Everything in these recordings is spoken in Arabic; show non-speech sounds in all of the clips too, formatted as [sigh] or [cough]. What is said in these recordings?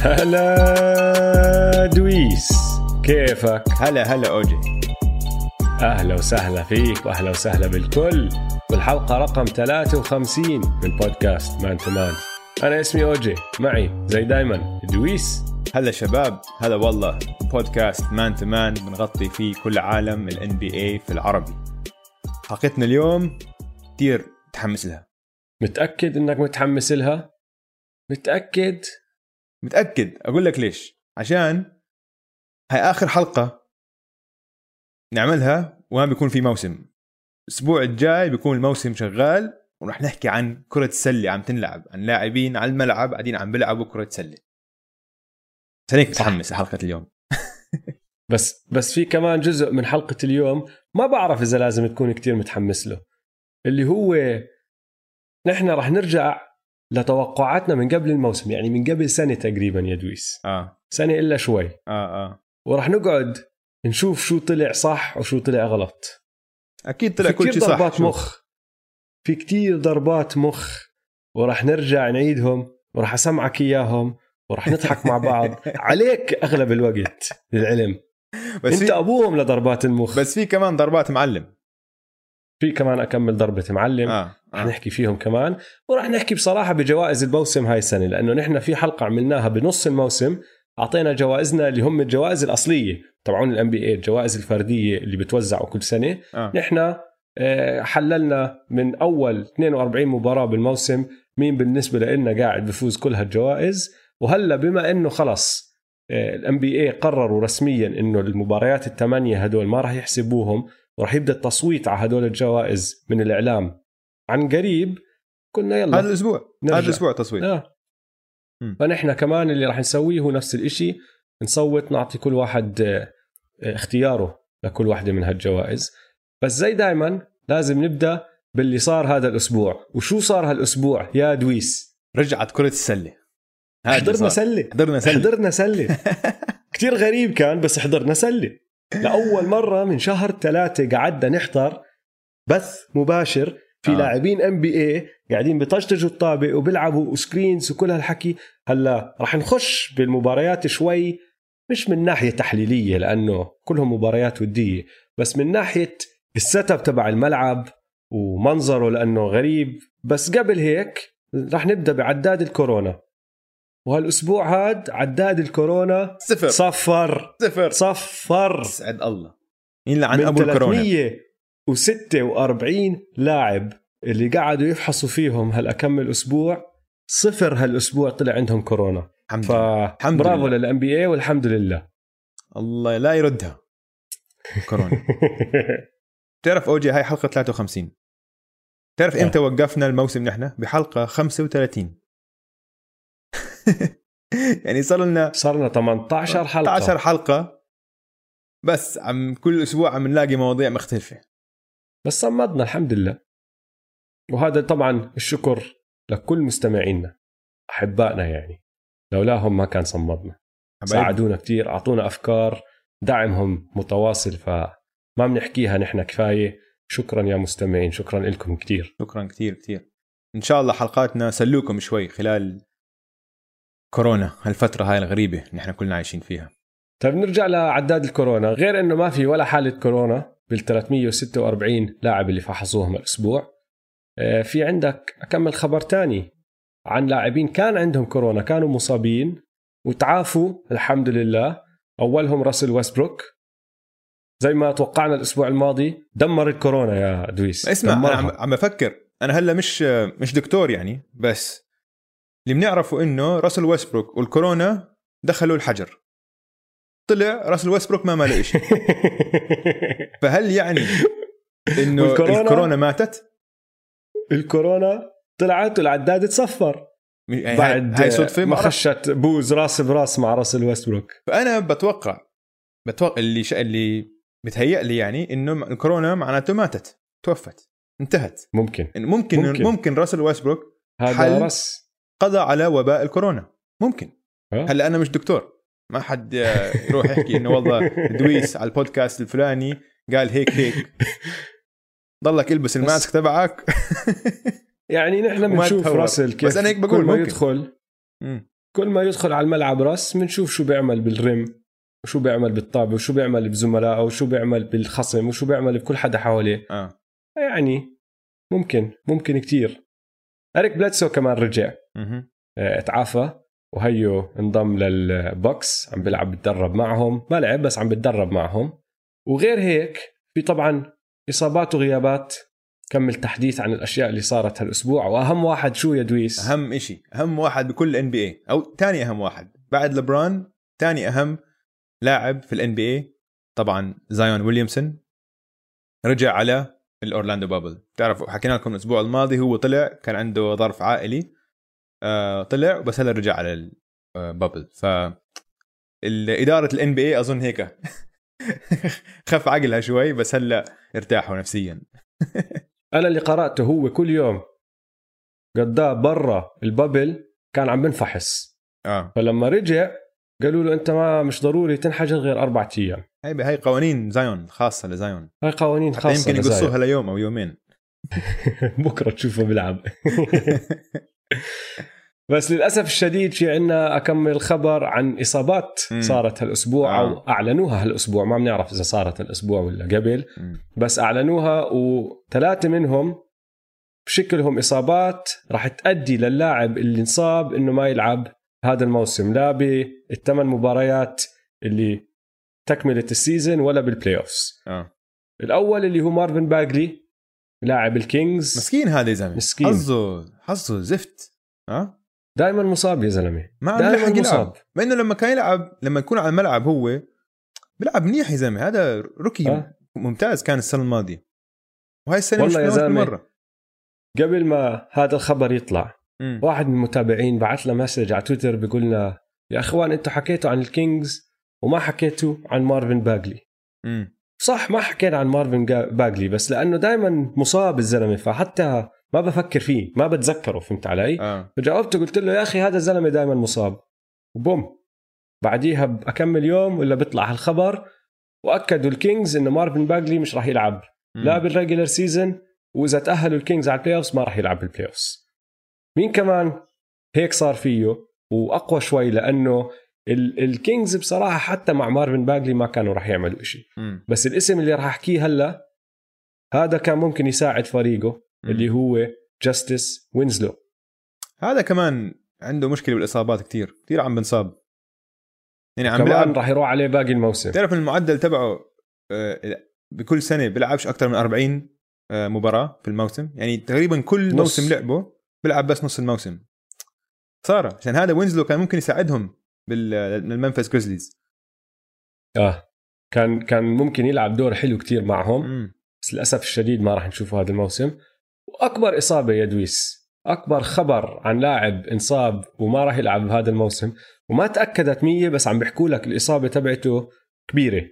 هلا دويس كيفك؟ هلا هلا أوجي. أهلا وسهلا فيك وأهلا وسهلا بالكل. بالحلقة رقم 53 من بودكاست مان تو مان. أنا اسمي أوجي معي زي دايما دويس. هلا شباب هلا والله. بودكاست Man to Man بنغطي فيه كل عالم ال NBA في العربي. حلقتنا اليوم كثير متحمس لها. متأكد إنك متحمس لها؟ متأكد؟ متأكد. أقول لك ليش. عشان هاي آخر حلقة نعملها وما بيكون في موسم. الأسبوع الجاي بيكون الموسم شغال ورح نحكي عن كرة سلة عم تنلعب. عن لاعبين على الملعب قاعدين عم بيلعبوا كرة سلة. عشان هيك متحمس لحلقة اليوم. [laughs] بس بس في كمان جزء من حلقة اليوم ما بعرف إذا لازم تكون كتير متحمس له. اللي هو نحن رح نرجع لتوقعاتنا من قبل الموسم يعني من قبل سنة تقريبا يا دويس. آه. سنة إلا شوي. آه آه. ورح نقعد نشوف شو طلع صح وشو طلع غلط. أكيد طلع في كل كتير شيء صح ضربات. مخ. في كتير ضربات مخ. ورح نرجع نعيدهم ورح أسمعك إياهم ورح نضحك مع بعض. [laughs] عليك أغلب الوقت للعلم. بس أنت أبوهم لضربات المخ. بس في كمان ضربات معلم. في كمان أكمل ضربة معلم. آه, رح آه. نحكي فيهم كمان ورح نحكي بصراحة بجوائز الموسم هاي السنة لأنه نحن في حلقة عملناها بنص الموسم أعطينا جوائزنا اللي هم الجوائز الأصلية تبعون الان بي اي الجوائز الفردية اللي بتوزعوا كل سنة آه. نحن آه، حللنا من أول 42 مباراة بالموسم مين بالنسبة لنا قاعد بفوز كل هالجوائز وهلأ بما إنه خلص الام بي اي قرروا رسميا إنه المباريات الثمانية هدول ما راح يحسبوهم وراح يبدأ التصويت على هدول الجوائز من الإعلام عن قريب قلنا يلا. هذا الأسبوع. هذا الأسبوع تصويت. آه. فنحن كمان اللي راح نسويه هو نفس الإشي نصوت نعطي كل واحد آه، اختياره لكل واحدة من هالجوائز. بس زي دايما لازم نبدأ باللي صار هذا الأسبوع. وشو صار هالأسبوع يا دويس؟ رجعت كرة السلة. هذا اللي حضرنا. سلة. حضرنا سلة. حضرنا سلة. [laughs] كتير غريب كان بس حضرنا سلة. لأول مرة من شهر ثلاثة قعدنا نحضر بث مباشر في آه. لاعبين NBA قاعدين بطبطبوا الطابة وبيلعبوا screens وكل هالحكي. هلا رح نخش بالمباريات شوي مش من ناحية تحليلية لأنه كلهم مباريات ودية بس من ناحية ال setup تبع الملعب ومنظره لأنه غريب. بس قبل هيك رح نبدأ بعداد الكورونا. وهالأسبوع هاد عداد الكورونا صفر. صفر. صفر. صفر. اسعد الله. يلعن أبو الكورونا؟ 346 لاعب اللي قعدوا يفحصوا فيهم هالأكم الأسبوع صفر هالأسبوع طلع عندهم كورونا. الحمد لله. الحمد فبرافو لله. للان بي اي والحمد لله. الله لا يردها. كورونا. [laughs] بتعرف أوجي هاي حلقة 53 بتعرف آه. إمتى وقفنا الموسم نحن؟ بحلقة 35 [laughs] يعني صار لنا صار لنا 18 حلقة. 16 حلقة. بس عم كل أسبوع عم نلاقي مواضيع مختلفة. بس صمدنا الحمد لله. وهذا طبعا الشكر لكل مستمعينا أحبائنا يعني. لولاهم ما كان صمدنا. ساعدونا كتير أعطونا أفكار دعمهم متواصل فما بنحكيها نحن كفاية. شكرا يا مستمعين شكرا لكم كتير. شكرا كثير كثير إن شاء الله حلقاتنا سلوكم شوي خلال كورونا هالفترة هاي الغريبة نحن كلنا عايشين فيها. طيب نرجع لعداد الكورونا. غير إنه ما في ولا حالة كورونا بال 346 لاعب اللي فحصوهم الأسبوع. آه، في عندك أكمل خبر تاني عن لاعبين كان عندهم كورونا كانوا مصابين وتعافوا الحمد لله. أولهم راسل ويستبروك. زي ما توقعنا الأسبوع الماضي دمر الكورونا يا دويس. اسمع أنا دمرها. عم, عم بفكر. أنا هلأ مش مش دكتور يعني بس اللي بنعرفه إنه راسل ويستبروك والكورونا دخلوا الحجر. طلع راسل ويستبروك ما ماله شيء [laughs] فهل يعني إنه والكورونا؟ الكورونا ماتت؟ الكورونا طلعت والعداد تصفر يعني بعد هاي صدفة ما ما خش خشت بوز راس براس مع راسل ويستبروك. فأنا بتوقع بتوقع اللي ش... اللي بتهيأ لي يعني إنه الكورونا معناته ماتت توفت انتهت. ممكن. ممكن ممكن. ممكن, راسل ويستبروك هذا حل. راس. قضى على وباء الكورونا. ممكن. هلا أنا مش دكتور. ما حد آه، يروح يحكي إنه والله دويس على البودكاست الفلاني قال هيك هيك ضلك البس ال mask تبعك [laughs] يعني نحن بنشوف. راسل كيف بس أنا هيك بقول كل ما ممكن. يدخل مم. كل ما يدخل على الملعب راس بنشوف شو بيعمل بال rim وشو بيعمل بالطابة وشو بيعمل بزملائه وشو بيعمل بالخصم وشو بيعمل بكل حدا حواليه آه يعني ممكن ممكن كتير أريك بلدسو كمان رجع. آه، تعافى وهيو انضم للباكس عم بيلعب بتدرب معهم. ما لعب بس عم بتدرب معهم. وغير هيك في طبعا إصابات وغيابات. كمل تحديث عن الأشياء اللي صارت هالأسبوع. وأهم واحد شو يا دويس؟ أهم إشي أهم واحد بكل NBA أو ثاني أهم واحد بعد لبرون ثاني أهم لاعب في ال NBA طبعا زايون ويليامسون. رجع على ال Orlando bubble. بتعرفوا حكينا لكم الأسبوع الماضي هو طلع كان عنده ظرف عائلي. طلع بس هلا رجع على ال bubble ف إدارة الان بي اي أظن هيك [laughs] خف عقلها شوي بس هلا ارتاحوا نفسيا. [laughs] أنا اللي قرأته هو كل يوم قضاه برا البابل كان عم بنفحص. آه. فلما رجع قالوا له أنت ما مش ضروري تنحجر غير أربع أيام. هي هي قوانين زايون خاصة لزايون هاي قوانين خاصه يمكن. يقصوها ليوم أو يومين. [laughs] بكرة تشوفه بيلعب. بس للأسف الشديد في عنا كم خبر عن إصابات مم. صارت هالأسبوع آه. أو أعلنوها هالأسبوع ما بنعرف إذا صارت هالاسبوع ولا قبل مم. بس أعلنوها وثلاثة منهم بشكلهم إصابات راح تؤدي للاعب اللي انصاب إنه ما يلعب هذا الموسم لا بالثمان مباريات اللي تكملة ال season ولا بال playoffs آه الأول اللي هو مارفن باجلي لاعب الكينجز مسكين هذا يا زلمة مسكين. حظه حظه زفت ها دائما مصاب يا زلمة ما عم دائما مصاب مع إنه لما كان يلعب لما يكون على الملعب هو بيلعب منيح يا زلمة هذا rookie آه. ممتاز كان السنة الماضية وهي السنة والله يا زلمة. مرة قبل ما هذا الخبر يطلع مم. واحد من المتابعين بعث له message على تويتر بيقول لنا يا أخوان أنتم حكيتوا عن الكينجز وما حكيتوا عن مارفن باجلي مم. صح ما حكينا عن مارفن باجلي بس لأنه دائما مصاب الزلمه فحتى ما بفكر فيه ما بتذكره فهمت علي؟ آه. فجاوبته قلت له يا أخي هذا الزلمة دائما مصاب. و boom. بعديها بكم يوم ولا بيطلع هالخبر وأكدوا الكينجز إنه مارفن باجلي مش راح يلعب. مم. لا بال regular season وإذا تأهلوا الكينجز على ال playoffs ما راح يلعب بال playoffs مين كمان هيك صار فيه؟ وأقوى شوي لأنه الكينجز بصراحة حتى مع مارفن باجلي ما كانوا راح يعملوا شيء. بس الاسم اللي راح أحكيه هلا هذا كان ممكن يساعد فريقه مم. اللي هو جاستس وينزلو. هذا كمان عنده مشكلة بالإصابات كتير كتير عم بنصاب. يعني عم كمان راح يروح عليه باقي الموسم. تعرف المعدل تبعه آه، بكل سنة بيلعبش أكثر من 40 آه، مباراة في الموسم. يعني تقريبا كل نص. موسم لعبه بيلعب بس نص الموسم. خساره عشان هذا وينزلو كان ممكن يساعدهم. بالمنفس جريزليز آه. كان كان ممكن يلعب دور حلو كتير معهم. مم. بس للأسف الشديد ما راح نشوفه هذا الموسم. وأكبر إصابة يا دويس. أكبر خبر عن لاعب انصاب وما راح يلعب بهذا الموسم. وما تأكدت مية بس عم بيحكوا لك الإصابة تبعته كبيرة.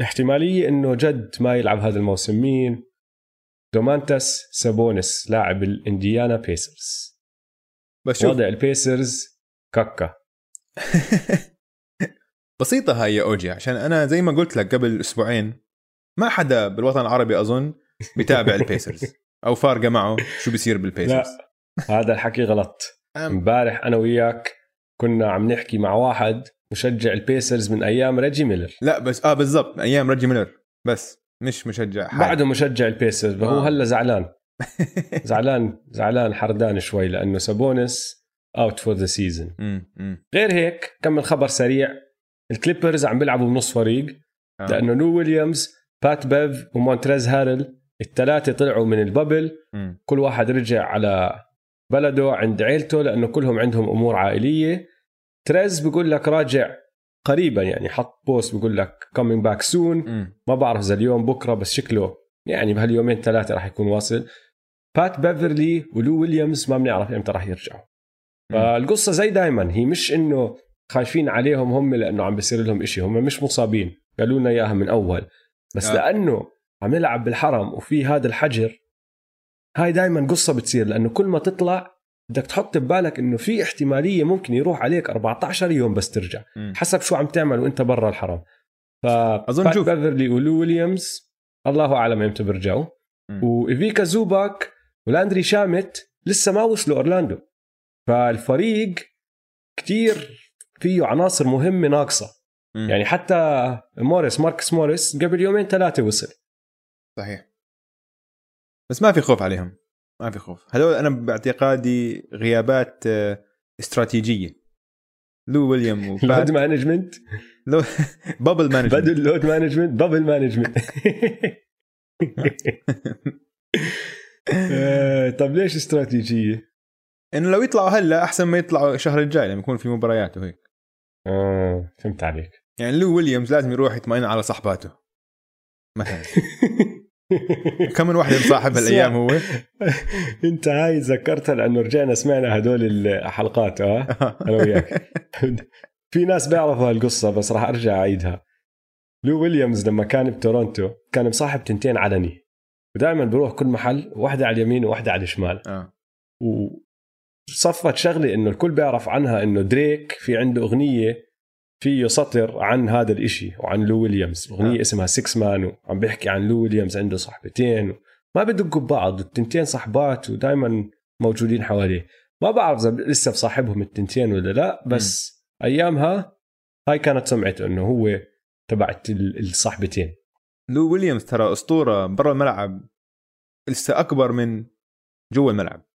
واحتمالية إنه جد ما يلعب هذا الموسم. مين؟ دومانتاس سابونس لاعب الإنديانا بيسرز. بس وضع البيسرز كاكا. [laughs] بسيطة هاي يا أوجي عشان أنا زي ما قلت لك قبل أسبوعين ما حدا بالوطن العربي أظن بيتابع [laughs] البيسرز أو فارقه معه شو بيصير بالبيسرز. لا هذا الحكي غلط. امبارح أنا وياك كنا عم نحكي مع واحد مشجع البيسرز من أيام ريجي ميلر. لا بس آه بالضبط أيام ريجي ميلر. بس مش مشجع حالي. بعده مشجع ال Pacers فهو آه. هلا زعلان. [laughs] زعلان زعلان حردان شوي لأنه سابونس out for the season. غير هيك كمل خبر سريع ال Clippers عم بيلعبوا بنص فريق آه. لأنه لو ويليامز Pat Bev ومونتريز هاريل الثلاثه طلعوا من ال bubble مم. كل واحد رجع على بلده عند عيلته لأنه كلهم عندهم أمور عائلية تريز بيقول لك راجع قريبا يعني حط بوست بيقول لك back soon مم. ما بعرف إذا اليوم بكرة بس شكله يعني بهاليومين ثلاثة راح يكون واصل بات بيفرلي ولو ويليامز ما بنعرف إمتى راح يرجعوا فالقصة زي دائما هي مش إنه خايفين عليهم هم لأنه عم بيصير لهم إشي هم مش مصابين قالوا لنا إياها من أول بس آه. لأنه عم نلعب بالحرم وفي هذا الحجر هاي دائما قصة بتصير لأنه كل ما تطلع بدك تحط ببالك إنه في احتمالية ممكن يروح عليك 14 يوم بس ترجع مم. حسب شو عم تعمل وأنت برا الحرم ف بات شوف بيفرلي ولو ويليامز الله أعلم إمتى بيرجعوا. وإيفيكا زوباك ولاندري شامت لسه ما وصلوا أورلاندو فالفريق كتير فيه عناصر مهمة ناقصة. يعني حتى موريس ماركس موريس قبل يومين ثلاثة وصل. صحيح. بس ما في خوف عليهم. ما في خوف. هذول أنا باعتقادي غيابات آه، استراتيجية. لو ويليام [laughs] load management لو [laughs] bubble management بدل load management bubble management طب ليش استراتيجية؟ إنه لو يطلعوا هلا أحسن ما يطلعوا الشهر الجاي لما يكون في مباريات وهيك آه فهمت عليك. يعني لو ويليامز لازم يروح يطمئن على صحباته مثلا. [laughs] كم من واحد مصاحب هالأيام هو؟ [laughs] أنت هاي ذكرتها لأنه رجعنا سمعنا هدول الحلقات آه أنا وياك. [laughs] في ناس بيعرفوا هالقصة بس راح أرجع أعيدها. لو ويليامز لما كان بتورونتو كان مصاحب تنتين علني. ودائما بروح كل محل واحدة على اليمين وواحدة على الشمال. آه. وصفت شغله إنه الكل بيعرف عنها إنه دريك في عنده أغنية فيه سطر عن هذا الإشي وعن لو ويليامز. أغنية آه. اسمها Sixth Man وعم بيحكي عن لو ويليامز عنده صحبتين ما بدقوا ببعض التنتين صحبات ودائما موجودين حواليه. ما بعرف إذا لسه بصاحبهم التنتين ولا لا بس أيامها هاي كانت سمعته إنه هو تبعت ال- الصحبتين. لو ويليامز ترى أسطورة برا الملعب لسه أكبر من جوا الملعب.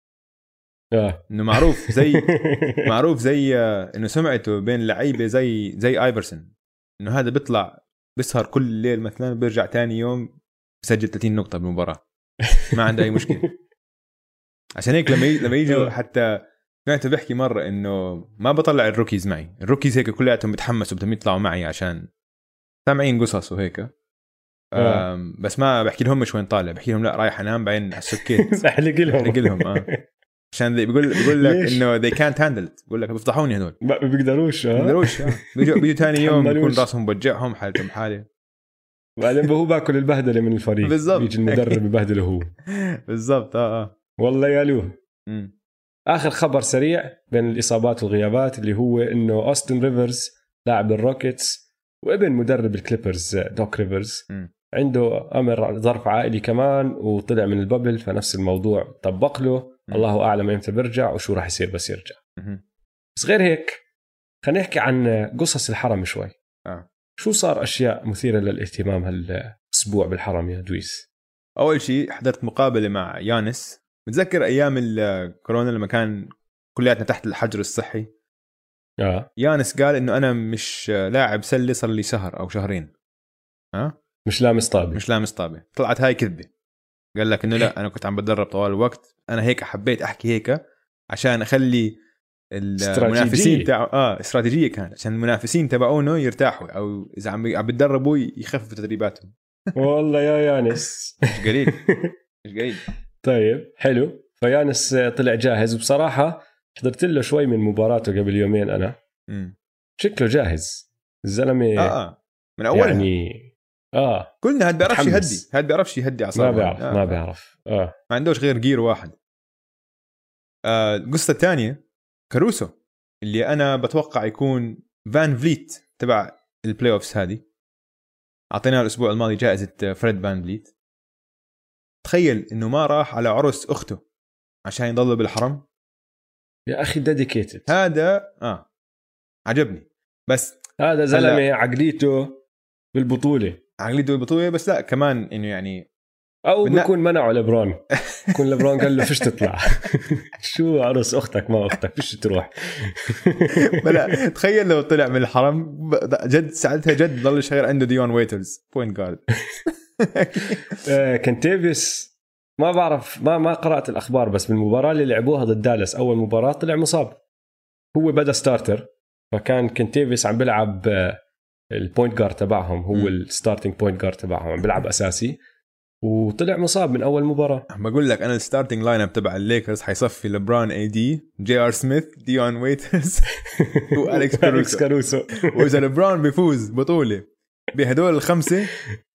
آه. إنه معروف زي [laughs] معروف زي آه، إنه سمعته بين لعيبة زي زي ايفرسون إنه هذا بيطلع بيسهر كل ليل مثلا بيرجع تاني يوم بسجل 30 نقطة بالمباراة. ما عنده أي مشكلة. [laughs] عشان هيك لما. لما يجوا آه. حتى سمعته بيحكي مرة إنه ما بطلع ال rookies معي. ال rookies هيك كلياتهم بتحمسوا بدهم يطلعوا معي عشان سامعين قصص وهيك آه. بس ما بحكي لهمش وين طالع بحكي لهم لا رايح أنام بعدين على السكيت. [laughs] أحلق لهم. أحلق لهم آه. عشان بيقول بيقول لك؟ إنه they can't handle it بيقول لك بيفضحوني هدول ما بيقدروش ما آه بيقدروش آه. بيجوا بيجوا ثاني يوم. بيكون راسهم بوجعهم حالتهم حالة بعدين هو باكل البهدلة من الفريق بالضبط. بيجي المدرب يبهدله هو [laughs] بالضبط آه آه والله يا لو. آخر خبر سريع بين الإصابات والغيابات اللي هو إنه أوستن ريفرز لاعب ال Rockets وابن مدرب ال Clippers دوك ريفرز. عنده أمر ظرف عائلي كمان وطلع من ال bubble فنفس الموضوع طبق له. الله أعلم إمتى بيرجع وشو راح يصير بس يرجع. بس غير هيك خلينا نحكي عن قصص الحرم شوي. آه. شو صار أشياء مثيرة للاهتمام هالأسبوع بالحرم يا دويس؟ أول شيء حضرت مقابلة مع يانس. متذكر أيام الكورونا لما كان كلياتنا تحت الحجر الصحي؟ آه. يانس قال إنه أنا مش لاعب سلة صار لي شهر أو شهرين. ها مش لامس طابة. مش لامس طابة. طلعت هاي كذبة. قال لك إنه لا أنا كنت عم بتدرب طوال الوقت أنا هيك حبيت أحكي هيك عشان أخلي المنافسين. تاع آه استراتيجية كانت عشان المنافسين تبعونه يرتاحوا أو إذا عم عم بتدربوا يخففوا تدريباتهم. [laughs] والله يا يانس. مش قليل. مش قليل. [laughs] طيب حلو. فيانس طلع جاهز. وبصراحة حضرت له شوي من مباراته قبل يومين أنا. مم. شكله جاهز. الزلمة آه آه. من أولها. يعني يعني آه. كلنا هاد بيعرفش. يهدي هاد بيعرفش يهدي ما اعصابه بيعرف آه. ما بيعرف. آه. ما عندوش غير gear واحد. آه القصة الثانية كاروسو اللي أنا بتوقع يكون فان فليت تبع ال playoffs هذه. أعطيناه الأسبوع الماضي جائزة فريد فان فليت. تخيل إنه ما راح على عرس أخته عشان يضل بالحرم. يا أخي dedicated هذا آه. عجبني. بس هذا زلمة عقليته بالبطولة. عقليته البطوله بس لا كمان إنه يعني أو بدنا- بيكون منعه لبرون بيكون [laughs] لبرون قال له فيش تطلع. [laughs] شو عرس أختك؟ ما أختك فيش تروح. [laughs] بلا تخيل لو طلع من الحرم جد ساعتها جد ضل شغال عنده ديون ويترز point guard كنتيفيس ما بعرف ما ما قرأت الأخبار بس بالمباراه اللي لعبوها ضد دالاس أول مباراة طلع مصاب. هو بدا starter فكان كنتيفيس عم بيلعب آه، ال point guard تبعهم هو. ال starting point guard تبعهم عم بيلعب أساسي. وطلع مصاب من أول مباراة. بقول لك أنا ال starting lineup تبع الليكرز حيصفي لبران AD JR Smith ديون ويترز والكس كاروسو. كاروسو. وإذا لبران بيفوز بطولة. بهدول الخمسة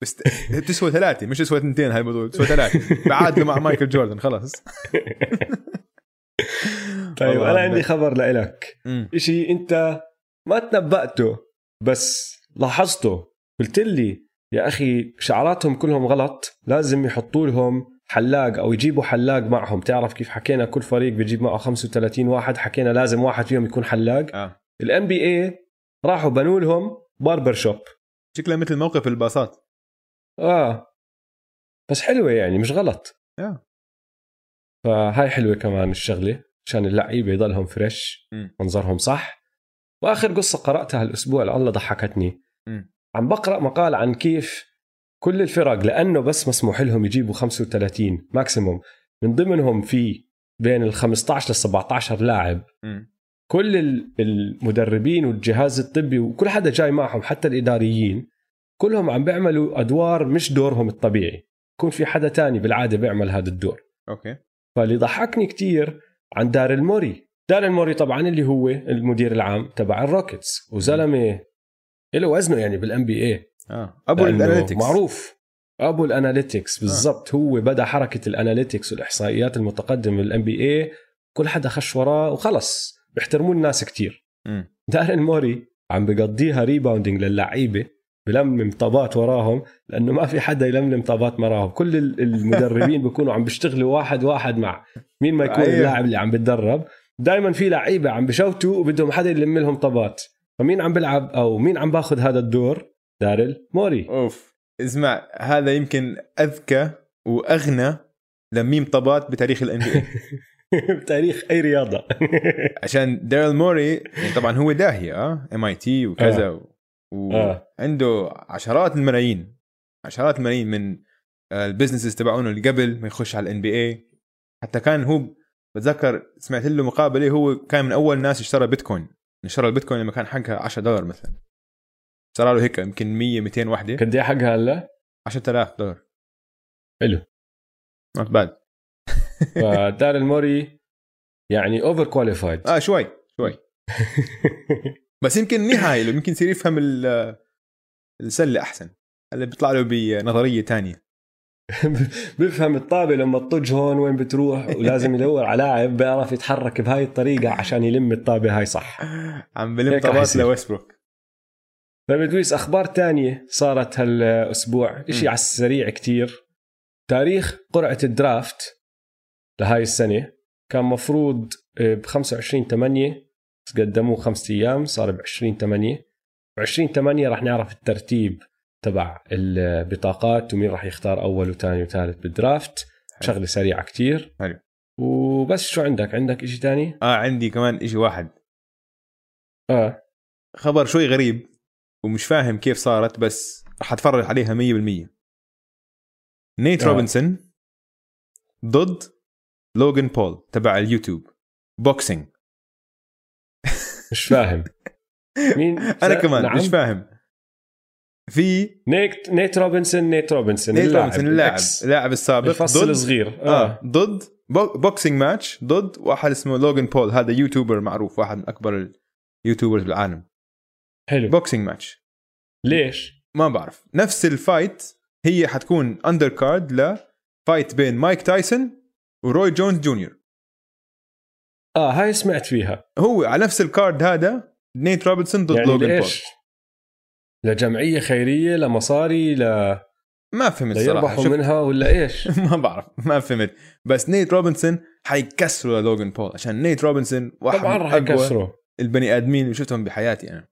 بس [laughs] تسوى ثلاثة مش تسوى اثنتين هاي البطوله تسوى ثلاثة. بعادله مع مايكل جوردن خلاص طيب أنا عم عندي. خبر لإلك. إشي أنت ما تنبأته. بس لاحظته قلت لي يا أخي شعاراتهم كلهم غلط لازم يحطوا لهم حلاق أو يجيبوا حلاق معهم. تعرف كيف حكينا كل فريق بيجيب معه 35 واحد حكينا لازم واحد فيهم يكون حلاق. آه. الان بي اي راحوا بنوا لهم باربر شوب. شكلها مثل موقف الباصات. آه. بس حلوة يعني مش غلط. آه. فهاي حلوة كمان الشغلة عشان اللعيبة يضلهم فريش. منظرهم صح. وآخر قصة قرأتها الأسبوع اللي الله ضحكتني. مم. عم بقرأ مقال عن كيف كل الفرق لأنه بس مسموح لهم يجيبوا 35 ماكسيموم من ضمنهم في بين ال 15 لل 17 لاعب. كل ال- المدربين والجهاز الطبي وكل حدا جاي معهم حتى الإداريين كلهم عم بيعملوا أدوار مش دورهم الطبيعي. يكون في حدا تاني بالعادة بيعمل هذا الدور. أوكي. فاللي ضحكني كتير عن داريل موري داريل موري طبعا اللي هو المدير العام تبع ال Rockets. وزلمة له وزنه يعني بال NBA آه. أبو ال analytics. معروف. أبو ال analytics بالضبط هو بدأ حركة ال analytics والإحصائيات المتقدمة بال NBA كل حدا خش وراه وخلص. بيحترموه الناس كتير. داريل موري عم بقضيها rebounding للعيبة بلمم طابات وراهم لأنه ما في حدا يلملم طابات وراهم كل ال- المدربين بيكونوا عم بيشتغلوا واحد واحد مع مين ما يكون أيوه. اللاعب اللي عم بتدرب. دائما في لعيبة عم بشوتوا وبدهم حدا يلم لهم طابات. فمين عم بيلعب أو مين عم باخذ هذا الدور؟ داريل موري. أوف. اسمع هذا يمكن أذكى وأغنى لميم طابات بتاريخ ال NBA [laughs] بتاريخ أي رياضة. [laughs] عشان داريل موري يعني طبعا هو داهيه آه MIT وكذا آه. وعنده عشرات الملايين عشرات الملايين من آه، ال businesses تبعونه اللي قبل ما يخش على ال NBA حتى كان هو بتذكر سمعت له مقابلة هو كان من أول ناس اشترى بيتكوين. اشترى البيتكوين لما كان حقها 10 دولار مثلا. اشترى له هيك يمكن 100 200 وحدة. قد إيه حقها هلا؟ 10000 دولار. حلو. not bad [laughs] فداريل موري يعني over qualified آه شوي شوي. [laughs] بس يمكن نهاية له يمكن يصير يفهم ال- السلة أحسن. اللي بيطلع له بنظرية تانية. [laughs] بيفهم الطابة لما تطج هون وين بتروح ولازم يدور على لاعب بيعرف يتحرك بهاي الطريقة عشان يلم الطابة هاي صح. [laughs] عم بلم طابات يصير. لويستبروك فبدويس أخبار تانية صارت هالأسبوع؟ إشي. على السريع كتير. تاريخ قرعة الدرافت لهاي السنة كان مفروض ب 25 8 بس قدموه خمسة أيام صار ب 20 8 ب 20 8 رح نعرف الترتيب. تبع البطاقات ومين رح يختار أول وثاني وثالث بالدرافت. شغلة سريعة كتير. حلو. وبس شو عندك؟ عندك إشي تاني؟ آه عندي كمان إشي واحد. آه. خبر شوي غريب ومش فاهم كيف صارت بس راح أتفرج عليها 100% نيت آه. روبنسون ضد لوغان بول تبع اليوتيوب. boxing مش فاهم. [laughs] مين؟ أنا كمان نعم. مش فاهم. في نيت نيت روبنسون نيت روبنسون نيت روبنسون اللاعب. اللاعب السابق. الفصل ضد الصغير. آه آه. ضد bo- boxing match ضد واحد اسمه لوغان بول. هذا YouTuber معروف واحد من أكبر ال YouTubers بالعالم. حلو. boxing match ليش؟ ما بعرف. نفس ال fight هي حتكون undercard ل fight بين مايك تايسون وروي جونز جونيور. آه هاي سمعت فيها. هو على نفس ال card هذا نيت روبنسون ضد يعني لوغان بول؟ لجمعية خيرية لمصاري ل... ما فهمت صراحة. ليربحوا شوف منها ولا إيش؟ [laughs] ما بعرف ما فهمت. بس نيت روبنسون حيكسروا لوغان بول عشان نيت روبنسون واحد طبعا راح يكسروا. البني آدمين اللي شفتهم بحياتي أنا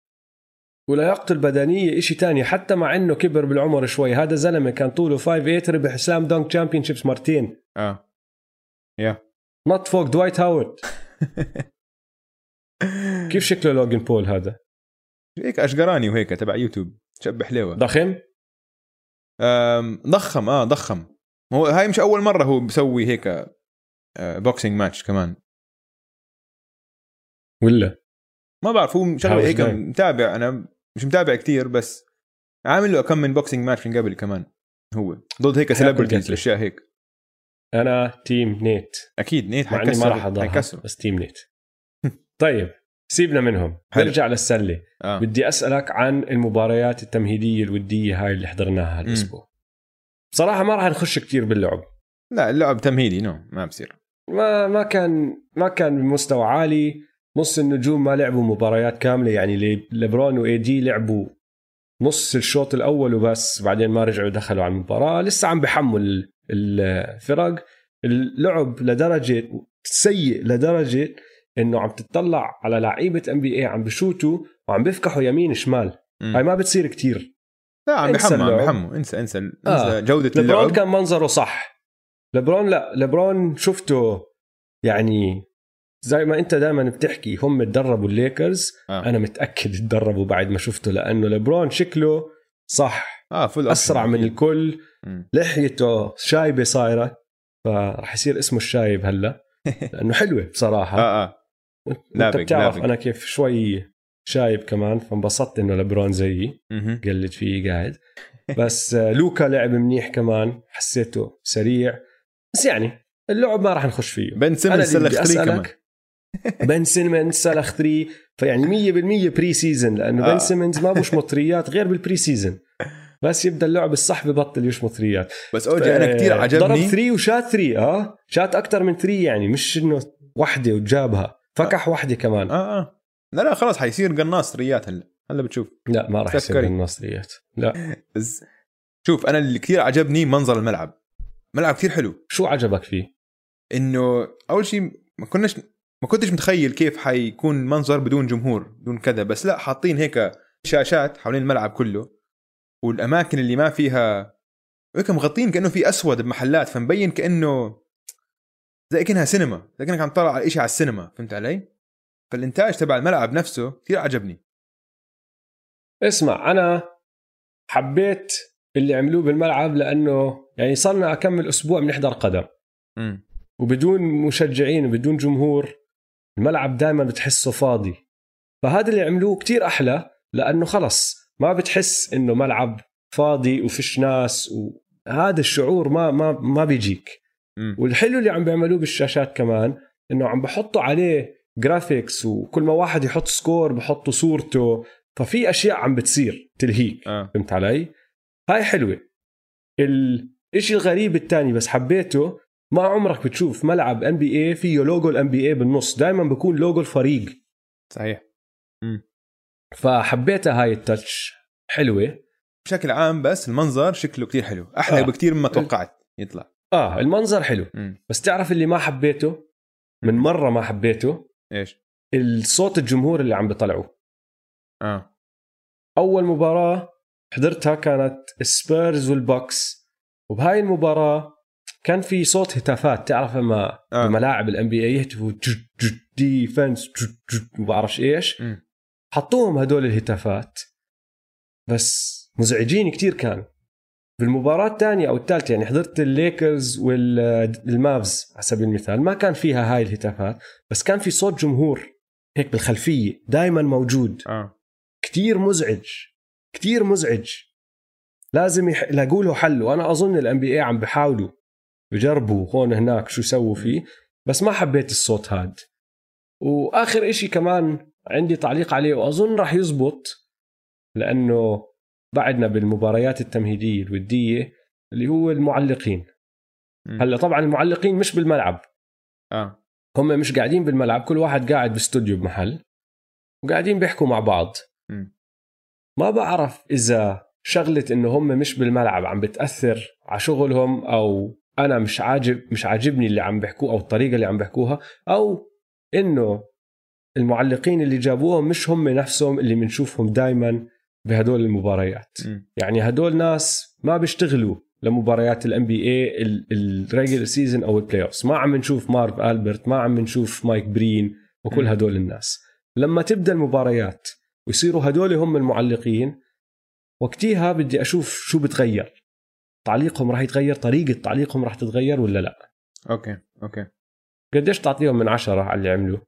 ولياقته البدنية إشي تاني حتى مع إنه كبر بالعمر شوي هذا زلمة كان طوله 5 8 ربح slam dunk championships مرتين. آه. نط فوق دوايت هاورد كيف شكله لوجن بول هذا؟ هيك اشقراني وهيك تبع يوتيوب شبه حليوه ضخم؟ ضخم آه ضخم. هو هاي مش أول مرة هو بسوي هيك آه، boxing match كمان. ولا؟ ما بعرف هو شغلة هيك? متابع أنا مش متابع كتير بس عامل له كم من boxing match من قبل كمان هو. ضد هيك celebrities. أشياء هيك. أنا team نيت أكيد نيت مع إني ما راح بس team نيت طيب. سيبنا منهم. حلو. نرجع للسلة. آه. بدي أسألك عن المباريات التمهيدية الودية هاي اللي حضرناها هالاسبوع بصراحة ما راح نخش كتير باللعب. لا اللعب تمهيدي no ما بصير. ما ما كان ما كان بمستوى عالي. نص النجوم ما لعبوا مباريات كاملة. يعني لي- ليبرون وإي دي لعبوا نص الشوط الأول وبس. بعدين ما رجعوا دخلوا على المباراة. لسه عم بحمل الفرق. اللعب لدرجة سيء لدرجة إنه عم تطلع على لعيبة NBA عم بشوتوا وعم بيفكحوا يمين شمال. مم. هاي ما بتصير كتير. لا عم انسى بيحموا عم. بيحموا انسى انسى. انسى آه. جودة لبرون اللعب كان منظره صح. لبرون لا لبرون شفته يعني زي ما انت دائما بتحكي هم تدربوا الليكرز. آه. أنا متأكد تدربوا بعد ما شفته لأنه لبرون شكله صح. آه full أسرع من الكل. لحيته شايبة صايرة. فراح يصير اسمه الشايب هلا. [laughs] لأنه حلوة بصراحة. آه آه. انت بتعرف. أنا كيف شوي شايب كمان فانبسطت إنه لبرون زيي. قلد فيه قاعد. بس آه، لوكا لعب منيح كمان حسيته سريع. بس يعني اللعب ما راح نخش فيه. بن سيمنز سلخ بدي 3 كمان. [laughs] بن سيمنز سلخ 3 فيعني 100% preseason لأنه آه. بن سيمنز ما [laughs] بشمط ثريات غير بال preseason بس يبدأ اللعب الصح ببطل يشمط ثريات بس أوجي أنا كثير آه، ضرب عجبني 3 وشات 3 آه. شات أكثر من 3 يعني مش إنه وحدة وجابها. فكح وحده كمان. آه آه. لا لا خلاص حيصير قناص ريات هلا. هلا بتشوف. لا ما راح يصير تفكري. بالنصريات لا. [laughs] شوف أنا اللي كثير عجبني منظر الملعب. ملعب كثير حلو. شو عجبك فيه؟ إنه أول شيء ما كناش ما كنتش متخيل كيف حيكون منظر بدون جمهور بدون كذا. بس لا حاطين هيك شاشات حوالين الملعب كله والأماكن اللي ما فيها هيك مغطين كأنه في أسود بمحلات فمبين كأنه زي كأنها سينما زي كأنك عم تطلع على شيء على السينما فهمت علي؟ فالإنتاج تبع الملعب نفسه كثير عجبني. اسمع أنا حبيت اللي عملوه بالملعب لأنه يعني صرنا اكمل أسبوع بنحضر قدم. امم وبدون مشجعين وبدون جمهور الملعب دائما بتحسه فاضي. فهذا اللي عملوه كتير أحلى لأنه خلص ما بتحس إنه ملعب فاضي وفيش ناس وهذا الشعور ما ما ما بيجيك. والحلو اللي عم بيعملوه بالشاشات كمان إنه عم بحطوا عليه graphics وكل ما واحد يحط score بحطوا صورته ففي أشياء عم بتصير تلهيك آه. فهمت علي؟ هاي حلوة. الإشي الغريب الثاني بس حبيته ما عمرك بتشوف ملعب NBA فيه logo ال NBA بالنص دائما بكون لوجو الفريق. صحيح. فحبيتها هاي ال touch. حلوة. بشكل عام بس المنظر شكله كتير حلو أحلى آه. آه. بكتير مما توقعت يطلع. آه المنظر حلو. مم. بس تعرف اللي ما حبيته؟ من مرة ما حبيته؟ إيش؟ الصوت الجمهور اللي عم بيطلعوه. آه. أول مباراة حضرتها كانت سبيرز والبوكس وبهاي المباراة كان في صوت هتافات. تعرف لما آه. بملاعب ال NBA يهتفوا defense ما بعرفش إيش. حطوهم هدول الهتافات. بس مزعجين كتير كانوا. بالمباراة الثانية أو الثالثة يعني حضرت الليكرز والمافز على سبيل المثال ما كان فيها هاي الهتافات بس كان في صوت جمهور هيك بالخلفية دائما موجود. آه. كتير مزعج كتير مزعج. لازم يح... يلاقوا له حل وأنا اظن الان بي عم بحاولوا يجربوا هون هناك شو يسووا فيه بس ما حبيت الصوت هاد. وآخر إشي كمان عندي تعليق عليه وأظن راح يزبط لأنه بعدنا بالمباريات التمهيدية الودية اللي هو المعلقين. هلأ طبعا المعلقين مش بالملعب آه هم مش قاعدين بالملعب كل واحد قاعد باستوديو بمحل وقاعدين بيحكوا مع بعض مم. ما بعرف إذا شغلة إنه هم مش بالملعب عم بتأثر على شغلهم أو أنا مش عاجب مش عاجبني اللي عم بيحكوه أو الطريقة اللي عم بيحكوها أو إنه المعلقين اللي جابوهم مش هم نفسهم اللي بنشوفهم دائما بهدول المباريات. مم. يعني هدول ناس ما بيشتغلوا لمباريات ال NBA ال regular season أو ال playoffs ما عم نشوف مارف ألبرت ما عم نشوف مايك برين وكل مم. هدول الناس. لما تبدأ المباريات ويصيروا هدول هم المعلقين وقتها بدي أشوف شو بتغير. تعليقهم راح يتغير؟ طريقة تعليقهم راح تتغير ولا لا؟ okay okay. قديش تعطيهم من عشرة على اللي عملوه؟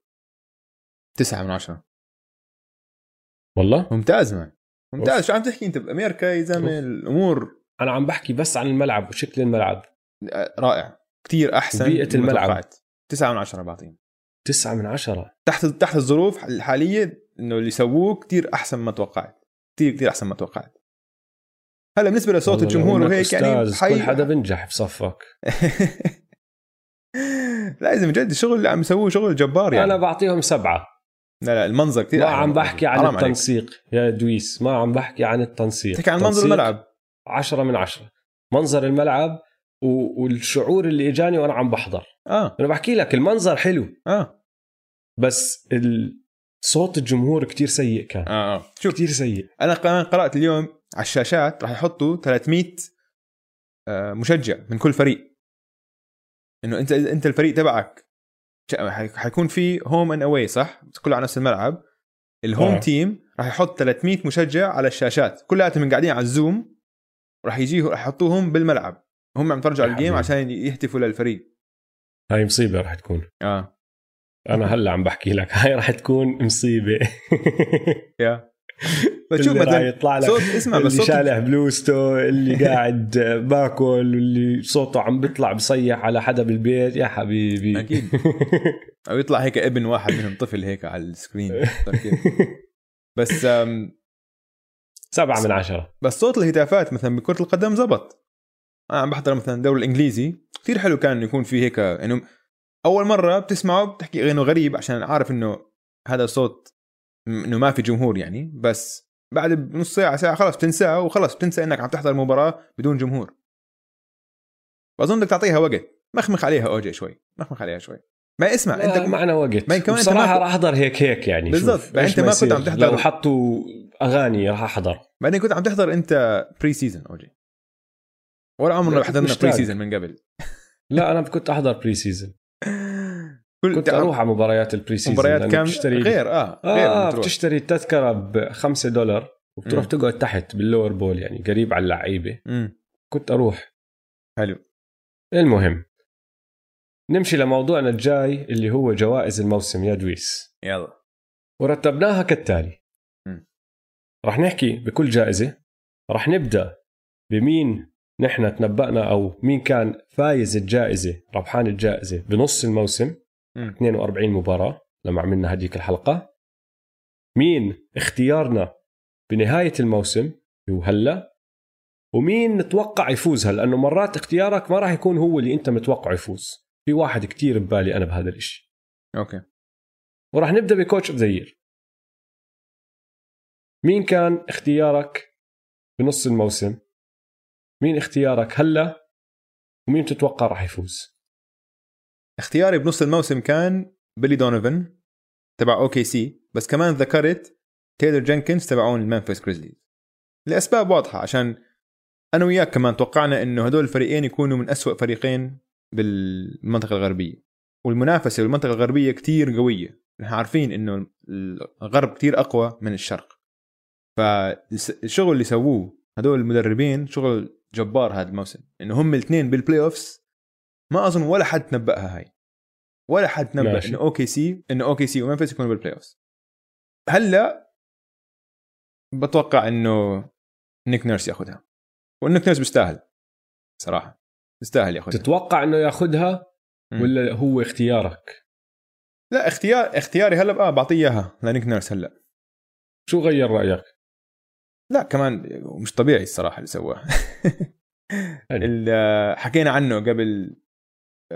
تسعة من عشرة. والله؟ ممتاز man ممتاز. شو عم تحكي أنت؟ بأمريكا يا زلمة. الأمور. أنا عم بحكي بس عن الملعب وشكل الملعب. رائع. كتير أحسن مما الملعب. تسعة من عشرة بعطيهم. تسعة من عشرة. تحت تحت الظروف الحالية إنه اللي سووه كتير أحسن ما توقعت. كتير كتير أحسن ما توقعت. هلا بالنسبة لصوت الجمهور وهيك يعني أستاذ، كل حدا بنجح بصفك. [laughs] لازم جد الشغل اللي عم يسووه شغل جبار يعني. أنا بعطيهم سبعة. لا لا المنظر كثير ما عم بحكي عن. التنسيق يا دويس ما عم بحكي عن التنسيق. تحكي عن منظر الملعب. عشرة من عشرة. منظر الملعب و- والشعور اللي إجاني وأنا عم بحضر. آه. أنا بحكي لك المنظر حلو. آه. بس ال- صوت الجمهور كتير سيء كان. آه, آه. شوف كتير سيء. أنا كمان قرأت اليوم على الشاشات راح يحطوا 300 آه، مشجع من كل فريق. إنه أنت أنت الفريق تبعك حيكون في home and away صح؟ كله على نفس الملعب. ال home آه. team راح يحط 300 مشجع على الشاشات. كلياتهم قاعدين على ال Zoom راح يجيه راح يحطوهم بالملعب. هم عم يتفرجوا على يا ال game حبيبي. عشان يهتفوا للفريق. هاي مصيبة رح تكون. آه. أنا هلأ عم بحكي لك هاي رح تكون مصيبة. [laughs] يا بس شوف اللي راح مثلا يطلع لك صوت اسمع بس اللي شالح بلوزتو اللي قاعد باكل واللي صوته عم بيطلع بصيح على حدا بالبيت. يا حبيبي. أكيد. [laughs] أو يطلع هيك ابن واحد منهم طفل هيك على السكرين. كيف؟ [laughs] بس سبعة من عشرة. بس صوت الهتافات مثلا بكرة القدم زبط. أنا عم بحضر مثلا الدوري الإنجليزي. كثير حلو كان يكون في هيك إنه أول مرة بتسمعه بتحكي إنه غريب عشان عارف إنه هذا صوت إنه ما في جمهور يعني بس بعد بنص ساعة ساعة خلص بتنساه وخلص بتنسى إنك عم تحضر مباراة بدون جمهور. فاظن بدك تعطيها وقت. مخمخ عليها أوجي شوي مخمخ عليها شوي. ما اسمع لا أنت معنا وقت. ما كمان ما- راح أحضر هيك هيك يعني بالضبط. أنت ما كنت. عم تحضر- لو حطوا أغاني راح أحضر. بعدين كنت عم تحضر أنت بري سيزون أوجي. ولا عمرنا حضرنا بري. سيزون من قبل. لا أنا كنت أحضر بري سيزون كل كنت أروح على مباريات البري سيزون مباريات كام بتشتري غير آه غير تروح. بتشتري التذكرة ب 5 دولار وبتروح. تقعد تحت باللور بول يعني قريب على اللعيبة. كنت أروح حلو المهم نمشي لموضوعنا الجاي اللي هو جوائز الموسم يا دويس يلا ورتبناها كالتالي مم. رح نحكي بكل جائزة رح نبدأ بمين نحن تنبأنا أو مين كان فايز الجائزة ربحان الجائزة بنص الموسم. 42 مباراة لما عملنا هديك الحلقة. مين اختيارنا بنهاية الموسم؟ اللي هو هلا. ومين نتوقع يفوز هلا؟ لأنه مرات اختيارك ما راح يكون هو اللي أنت متوقع يفوز. في واحد كتير ببالي أنا بهذا الإشي. أوكي. وراح نبدأ ب coach of the year. مين كان اختيارك بنص الموسم؟ مين اختيارك هلا؟ ومين تتوقع راح يفوز؟ اختياري بنص الموسم كان بيلي دونيفن تبع OKC بس كمان ذكرت تايلر جينكنز تبعون الممفيس جريزليز لأسباب واضحة عشان أنا وياك كمان توقعنا إنه هدول الفريقين يكونوا من أسوأ فريقين بالمنطقة الغربية. والمنافسة بالمنطقة الغربية كتير قوية. نحن عارفين إنه الغرب كتير أقوى من الشرق. فالشغل اللي سووه هدول المدربين شغل جبار هذا الموسم إنه هم الاثنين بال playoffs ما أظن ولا حد تنبأها هاي. ولا حد تنبأ. انه OKC انه OKC وممفيس يكونوا بال playoffs هلأ بتوقع إنه نيك نيرس ياخذها ونيك نيرس بيستاهل صراحة. بيستاهل ياخذها تتوقع إنه ياخذها. ولا هو اختيارك؟ لا اختيار اختياري هلأ بقى بعطيه إياها لنيك نيرس هلأ. شو غير رأيك؟ لا كمان مش طبيعي الصراحة اللي سواه. حكينا عنه قبل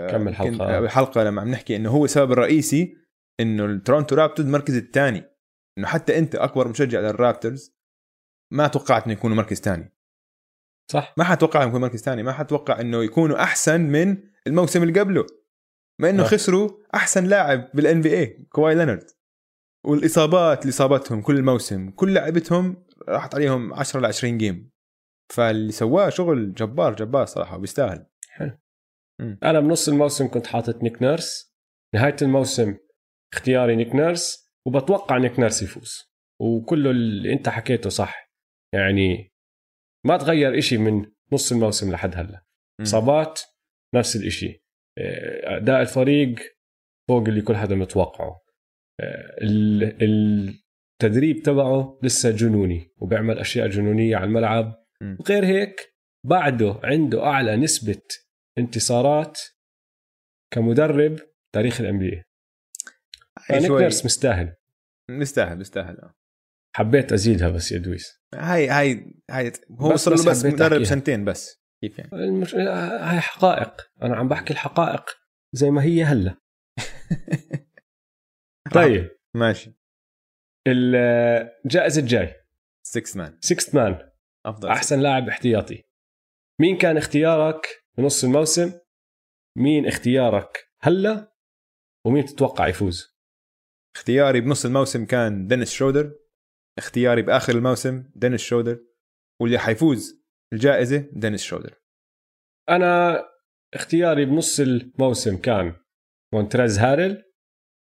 كم الحلقة. كنت- الحلقة لما عم نحكي إنه هو السبب الرئيسي إنه التورونتو رابترز المركز الثاني. إنه حتى أنت أكبر مشجع للرابترز ما توقعت إنه يكونوا مركز ثاني. صح. ما حتوقع إنه يكون مركز ثاني. ما حتوقع إنه يكونوا أحسن من الموسم اللي قبله. ما إنه صح. خسروا أحسن لاعب بال NBA كواي لينارد والإصابات اللي صابتهم كل الموسم كل لعبتهم راحت عليهم 10 ل 20 game فاللي سواه شغل جبار جبار صراحة وبيستاهل أنا بنص الموسم كنت حاطط نيك نيرس. نهاية الموسم اختياري نيك نيرس وبتوقع نيك نيرس يفوز. وكله اللي أنت حكيته صح. يعني ما تغير إشي من نص الموسم لحد هلا. إصابات نفس الإشي. أداء الفريق فوق اللي كل حدا متوقعه. آه، ال- التدريب تبعه لسه جنوني وبيعمل أشياء جنونية على الملعب. مم. غير هيك بعده عنده أعلى نسبة انتصارات كمدرب تاريخ ال NBA هاي نيك نيرس مستاهل. بيستاهل بيستاهل آه. حبيت أزيدها بس يا دويس. هاي هاي هاي هو بس- بس بس مدرب. سنتين بس. كيف يعني؟ المش... هاي حقائق. أنا عم بحكي الحقائق زي ما هي هلا. [laughs] طيب ماشي. الجائزة الجاي. sixth man sixth man أفضل. أحسن لاعب احتياطي. مين كان اختيارك بنص الموسم. مين اختيارك هلا؟ ومين تتوقع يفوز؟ اختياري بنص الموسم كان دينيس شرودر. اختياري بآخر الموسم دينيس شرودر. واللي حيفوز الجائزة دينيس شرودر. أنا اختياري بنص الموسم كان مونتريز هاريل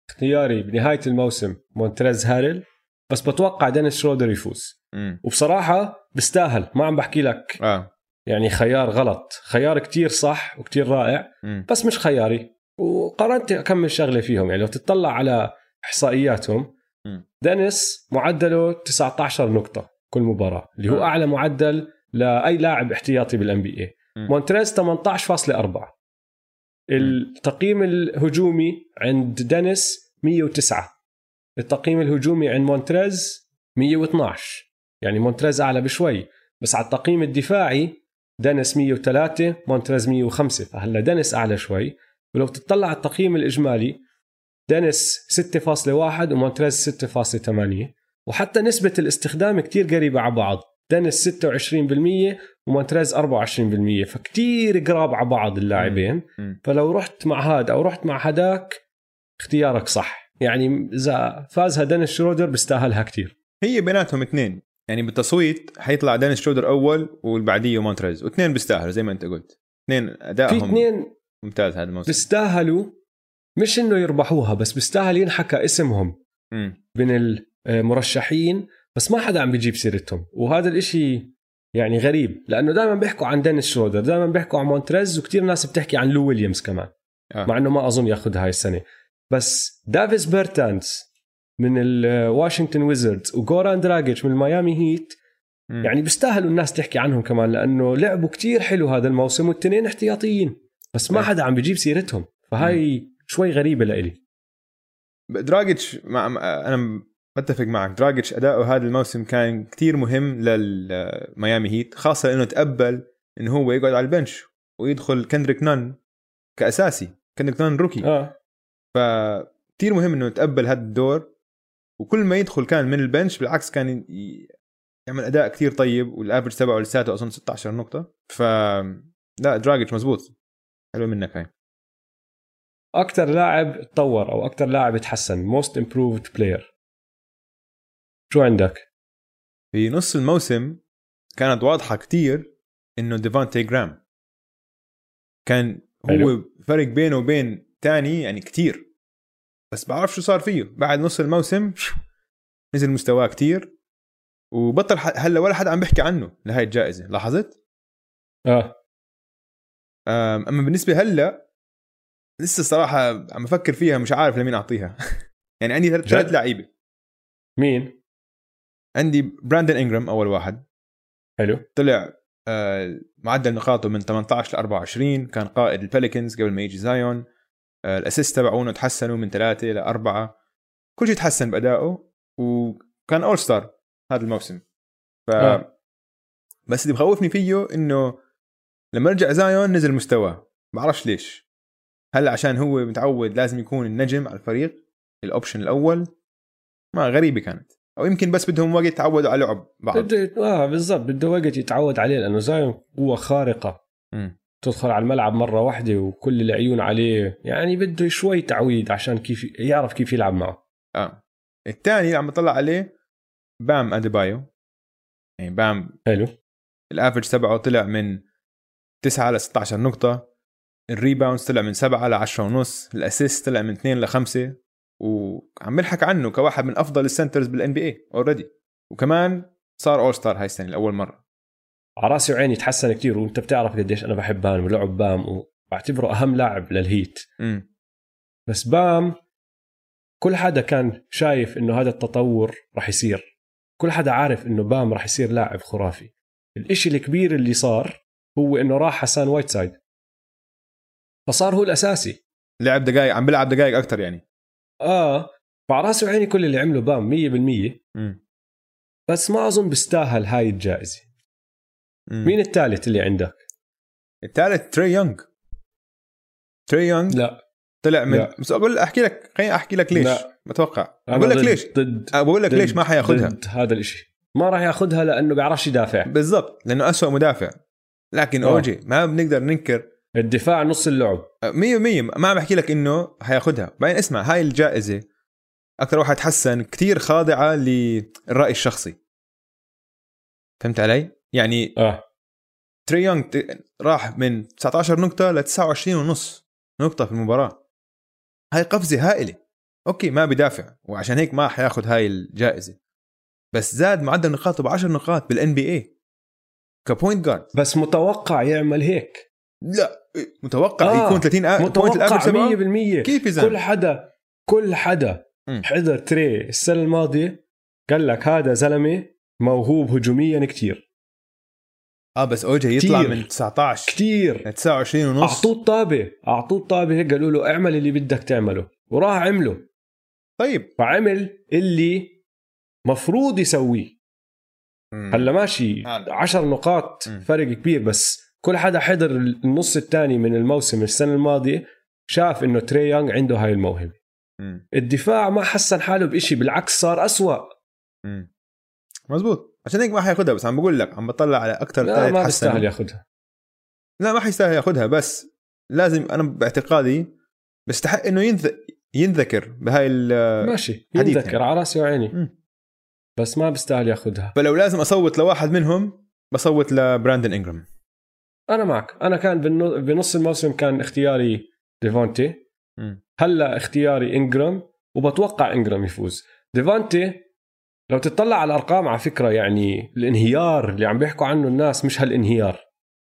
اختياري بنهاية الموسم مونتريز هاريل بس بتوقع دينيس شرودر يفوز. امم وبصراحة بيستاهل. ما عم بحكي لك. آه. يعني خيار غلط خيار كتير صح وكتير رائع. بس مش خياري وقارنت كم شغله فيهم يعني لو تطلع على إحصائياتهم. دينيس معدله 19 نقطة كل مباراة اللي هو آه. أعلى معدل لأي لاعب احتياطي بال NBA. مونتريز 18.4 التقييم الهجومي عند دينيس 109 التقييم الهجومي عند مونتريز 112 يعني مونتريز أعلى بشوي بس على التقييم الدفاعي دينيس 103 مونتريز 105 فهلا دينيس أعلى شوي. ولو تطلع على التقييم الإجمالي دينيس 6.1 ومونتريز 6.8 وحتى نسبة الاستخدام كتير قريبة على بعض. دينيس 26% ومونتريز 24% فكتير قراب على بعض اللاعبين. فلو رحت مع هذا أو رحت مع هداك اختيارك صح. يعني إذا فازها دينيس شرودر بيستاهلها كتير. هي بيناتهم اثنين. يعني بالتصويت حيطلع دينيس شرودر أول واللي بعديه مونتريز واثنين بيستاهلوا زي ما أنت قلت اثنين في ادائهم اثنين ممتاز هذا الموسم بيستاهلوا مش إنه يربحوها بس بيستاهل ينحكى اسمهم مم. بين المرشحين بس ما حدا عم بيجيب سيرتهم وهذا الإشي يعني غريب لأنه دائما بيحكوا عن دينيس شرودر دائما بيحكوا عن مونتريز وكتير ناس بتحكي عن لو ويليامز كمان آه. مع إنه ما أظن ياخذها هاي السنة بس دافيس بيرتانز من الواشنطن ويزردز وجوران دراجيتش من الميامي هيت مم. يعني بيستاهلوا الناس تحكي عنهم كمان لأنه لعبوا كتير حلو هذا الموسم والتنين احتياطيين. بس ما إيه. حدا عم بيجيب سيرتهم. فهاي شوي غريبة لإلي. دراجيتش مع أنا بتفق معك. دراجيتش أداؤه هذا الموسم كان كتير مهم للميامي هيت خاصة إنه تقبل انه هو يقعد على ال bench ويدخل كندريك نان كأساسي. كندريك نان rookie آه. فكتير مهم إنه يتقبل هذا الدور. وكل ما يدخل كان من ال bench بالعكس كان يعمل أداء كتير طيب وال average تبعه لساته أظن 16 نقطة. ف لا دراجيتش مزبوط. حلو منك هاي. أكثر لاعب تطور أو أكثر لاعب تحسن most improved player شو عندك؟ في نص الموسم كانت واضحة كتير إنه ديفونتي جراهام. كان هو حلو. فرق بينه وبين تاني يعني كتير. بس بعرف شو صار فيه. بعد نص الموسم نزل مستواه كتير وبطل هلا ولا حدا عم بيحكي عنه لهي الجائزة. لاحظت؟ آه. أما بالنسبة هلا لسه صراحة عم بفكر فيها مش عارف لمين أعطيها. [laughs] يعني عندي ثلاث لعيبة. مين؟ عندي براندن انجرام أول واحد. حلو. طلع آه، معدل نقاطه من 18 ل 24 كان قائد البليكنز قبل ما يجي زايون ال assist تبعونه تحسنوا من ثلاثة لاربعه كل شيء تحسن بأدائه وكان all star هذا الموسم. ف آه. بس اللي بخوفني فيه إنه لما رجع زايون نزل مستواه بعرفش ليش. هل عشان هو متعود لازم يكون النجم على الفريق ال option الأول؟ ما غريبة كانت. أو يمكن بس بدهم وقت يتعودوا على لعب بعض. بده آه بالضبط بده وقت يتعود عليه لأنه زايون قوة خارقة. مم. تدخل على الملعب مرة واحدة وكل العيون عليه. يعني بده شوي تعويد عشان كيف يعرف كيف يلعب معه. آه. الثاني اللي عم بطلع عليه بام أديبايو. يعني بام حلو. ال average تبعه طلع من 9 ل 16 نقطة. ال rebounds طلع من 7 ل 10 ونص. ال assist طلع من 2 ل 5 وعم بنحكى عنه كواحد من أفضل ال centers بال NBA already وكمان صار all star هاي السنة لأول مرة. على راسي وعيني تحسن كتير وانت بتعرف قديش أنا بحب بام ولعب بام وبعتبره أهم لاعب للهيت. امم بس بام كل حدا كان شايف إنه هذا التطور رح يصير. كل حدا عارف إنه بام رح يصير لاعب خرافي. الإشي الكبير اللي صار هو إنه راح حسان وايت سايد فصار هو الأساسي. لعب دقائق عم بيلعب دقائق أكثر يعني. آه فعلى راسي وعيني كل اللي عمله بام 100% امم بس ما أظن بيستاهل هاي الجائزة. مين الثالث اللي عندك؟ الثالث تري يونغ. تري يونغ لا. طلع من لا. بس أقول أحكي لك خليني أحكي لك ليش. لا. بتوقع أنا بقول لك ليش. ضد بقول لك ليش ما حياخذها ضد هذا الإشي. ما راح ياخذها لأنه بيعرفش يدافع. بالضبط لأنه أسوأ مدافع. لكن. أوجي ما بنقدر ننكر. الدفاع نص اللعب. 100% ما عم بحكي لك إنه حياخدها بعدين اسمع هاي الجائزة أكثر واحد حسن كتير خاضعة للرأي الشخصي. فهمت علي؟ يعني آه. تري يونغ راح من 19 نقطة ل 29 ونص نقطة في المباراة. هاي قفزة هائلة. أوكي ما بدافع وعشان هيك ما حياخد هاي الجائزة. بس زاد معدل نقاطه ب 10 نقاط بال NBA ك point guard بس متوقع يعمل هيك. لا متوقع آه، يكون 30 آ... point متوقع ال average تبعه 100% كيف يا كل حدا كل حدا. مم. حضر تري السنة الماضية قال لك هذا زلمة موهوب هجوميا كتير. آه بس أوجي يطلع كتير. من 19 كتير ل 29 ونص أعطوه الطابة أعطوه الطابة هيك قالوا له اعمل اللي بدك تعمله وراح عمله طيب فعمل اللي مفروض يسويه. هلا ماشي هذا. عشر نقاط مم. فرق كبير بس كل حدا حضر النص الثاني من الموسم السنة الماضية شاف إنه تري يونغ عنده هاي الموهبة. الدفاع ما حسن حاله بإشي بالعكس صار أسوأ مم. مزبوط عشان هيك ما حياخدها بس عم بقول لك عم بطلع على أكثر لا ما بيستاهل ياخذها لا ما حيستاهل ياخدها بس لازم أنا باعتقادي بيستحق إنه ينذ... ينذكر بهاي ال ماشي. حديث ينذكر يعني. على راسي وعيني. مم. بس ما بيستاهل ياخذها فلو لازم أصوت لواحد منهم بصوت لبراندن انجرام أنا معك. أنا كان بنص الموسم كان اختياري ديفونتي. هلأ اختياري انجرام وبتوقع انجرام يفوز. ديفونتي لو تطلع على الأرقام على فكرة يعني الانهيار اللي عم بيحكوا عنه الناس مش هالانهيار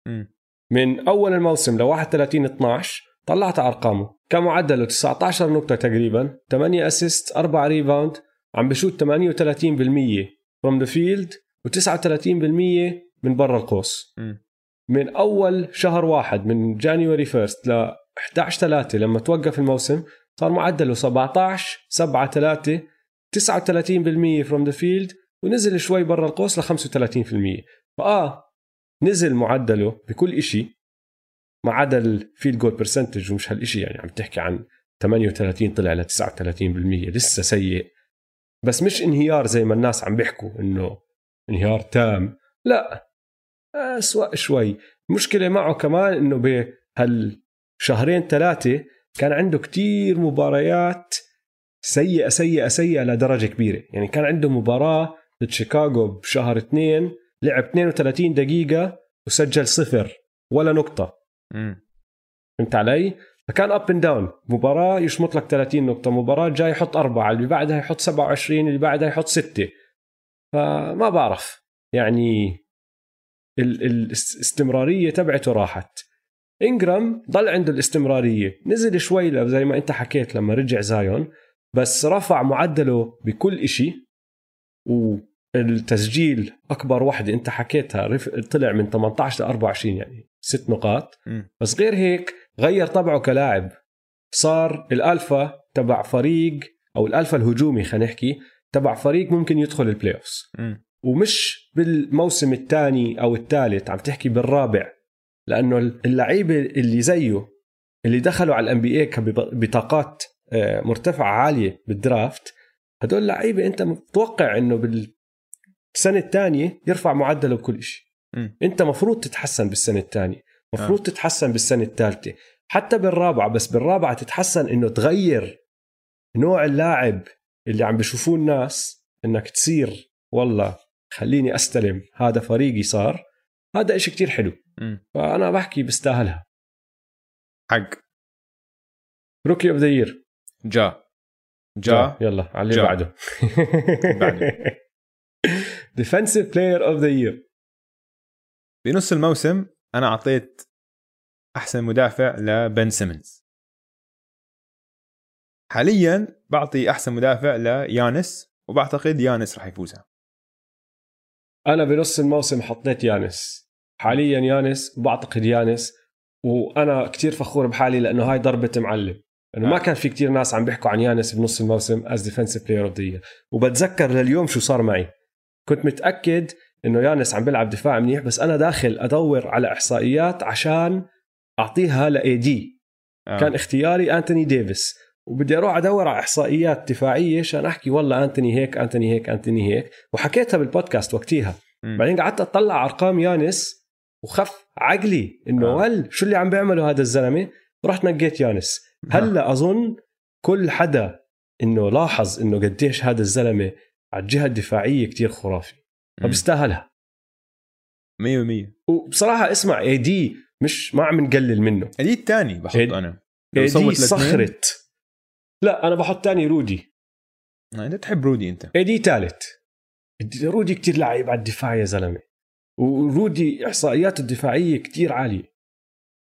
مم. من أول الموسم ل 31 12 طلعت أرقامه كان معدله 19 نقطة تقريبا 8 assist 4 rebound عم بشوت 38% from the field و39% من برا القوس. من أول شهر واحد من January 1 ل 11 3 لما توقف الموسم صار معدله 17 7 3 39% from the field ونزل شوي برا القوس ل 35% فآه نزل معدله بكل إشي ما عدا ال field goal percentage ومش هالإشي يعني عم تحكي عن 38 طلع ل 39% لسه سيء. بس مش انهيار زي ما الناس عم بيحكوا إنه انهيار تام. لا أسوأ شوي. مشكلة معه كمان إنه بهالشهرين ثلاثة كان عنده كتير مباريات سيئة سيئة سيئة لدرجة كبيرة. يعني كان عنده مباراة ضد شيكاغو بشهر اثنين لعب 32 دقيقة وسجل صفر. ولا نقطة. مم. فهمت علي؟ فكان up and down مباراة يشمط لك 30 نقطة. مباراة جاي يحط أربعة. اللي بعدها يحط 27 اللي بعدها يحط ستة. فما بعرف. يعني ال- ال- الاستمرارية تبعته راحت. Ingram ضل عنده الاستمرارية. نزل شوي زي ما أنت حكيت لما رجع Zion. بس رفع معدله بكل إشي. والتسجيل أكبر وحدة أنت حكيتها طلع من 18 ل 24 يعني ست نقاط. بس غير هيك غير طبعه كلاعب. صار الألفا تبع فريق أو الألفا الهجومي خلينا نحكي تبع فريق ممكن يدخل ال playoffs مم. ومش بالموسم الثاني أو الثالث عم تحكي بالرابع. لأنه اللعيبة اللي زيه اللي دخلوا على ال NBA بطاقات مرتفعة عالية بال draft. هدول لعيبة أنت متوقع إنه بالسنة الثانية يرفع معدله بكل شيء. أنت مفروض تتحسن بالسنة الثانية مفروض آه. تتحسن بالسنة الثالثه حتى بالرابعة بس بالرابعة تتحسن إنه تغير نوع اللاعب اللي عم بيشوفوه الناس إنك تصير والله خليني أستلم هذا فريقي صار. هذا إشي كتير حلو. مم. فأنا بحكي بستاهلها. حق. rookie of the year جا. جا. يلا على اللي جا. بعده. [laughs] بعده. defensive player of the year بنص الموسم أنا أعطيت أحسن مدافع لبن سيمنز. حاليا بعطي أحسن مدافع ليانس وبعتقد يانس راح يفوزها. أنا بنص الموسم حطيت يانس. حاليا يانس وبعتقد يانس وأنا كتير فخور بحالي لأنه هاي ضربة معلم. لأنه ما. كان في كتير ناس عم بيحكوا عن يانس بنص الموسم as defensive player of the وبتذكر لليوم شو صار معي كنت متأكد إنه يانس عم بيلعب دفاع منيح بس أنا داخل أدور على إحصائيات عشان أعطيها ل AD آه. كان اختياري انتوني ديفيس وبدي أروح أدور على إحصائيات دفاعية عشان أحكي والله انتوني هيك انتوني هيك انتوني هيك وحكيتها بالبودكاست وقتيها مم. بعدين قعدت أطلع أرقام يانس وخف عقلي إنه آه. هل شو اللي عم بيعمله هذا الزلمة رحت نقيت يانس هلا أظن كل حدا إنه لاحظ إنه قديش هذا الزلمة على الجهة الدفاعية كتير خرافي فبيستاهلها. 100% وبصراحة اسمع اي دي مش ما عم نقلل منه. دي الثاني بحط أنا. اي دي صخره لا أنا بحط تاني رودي. آه، انت تحب رودي أنت. اي دي ثالث رودي كتير لعيب على الدفاع يا زلمة. ورودي إحصائياته الدفاعية كتير عالية.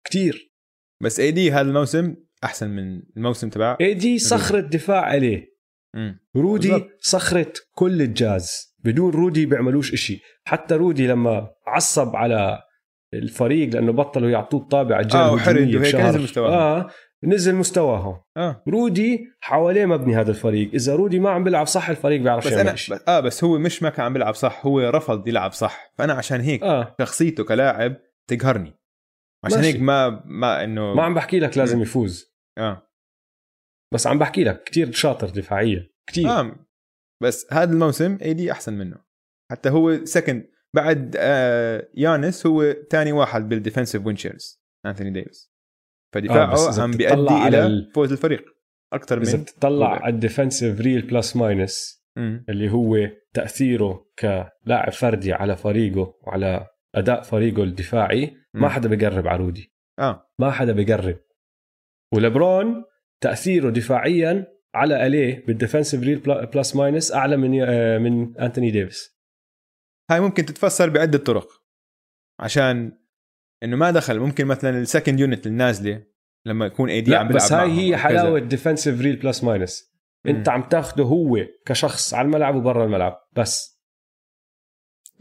كتير. بس AD هذا الموسم أحسن من الموسم تبع AD صخرة دفاع عليه. مم. رودي بالضبط. صخرة كل الجاز. بدون رودي بيعملوش إشي. حتى رودي لما عصب على الفريق لأنه بطلوا يعطوه الطابع آه، وحرج الهجومية وهيك. نزل مستواهم. آه نزل مستواهم. آه. رودي حواليه مبني هذا الفريق. إذا رودي ما عم بيلعب صح الفريق بيعرف بس يعمل شيء بس آه بس هو مش ما كان عم بيلعب صح هو رفض يلعب صح. فأنا عشان هيك آه. شخصيته كلاعب تقهرني. عشان ماشي. هيك ما ما إنه ما عم بحكي لك لازم يفوز. آه. بس عم بحكي لك كتير شاطر دفاعيا كتير. آه. بس هذا الموسم AD أحسن منه. حتى هو second بعد آه يانس هو ثاني واحد بال defensive win shares أنثوني ديفيس. آه، فدفاعه إذا عم بتطلع بيؤدي إلى ال- فوز الفريق. أكثر إذا من بتطلع ربع. على ال defensive real plus minus مم. اللي هو تأثيره كلاعب فردي على فريقه وعلى أداء فريقه الدفاعي ما مم. حدا بيقرب على رودي آه. ما حدا بيقرب. ولبرون تأثيره دفاعيا على أليه بال defensive real plus minus أعلى من آه، من أنتوني ديفيس. هاي ممكن تتفسر بعدة طرق. عشان إنه ما دخل ممكن مثلا ال second unit النازله لما يكون AD عم بس هاي هي. حلاوة defensive real plus minus أنت عم تاخده هو كشخص على الملعب وبرا الملعب بس.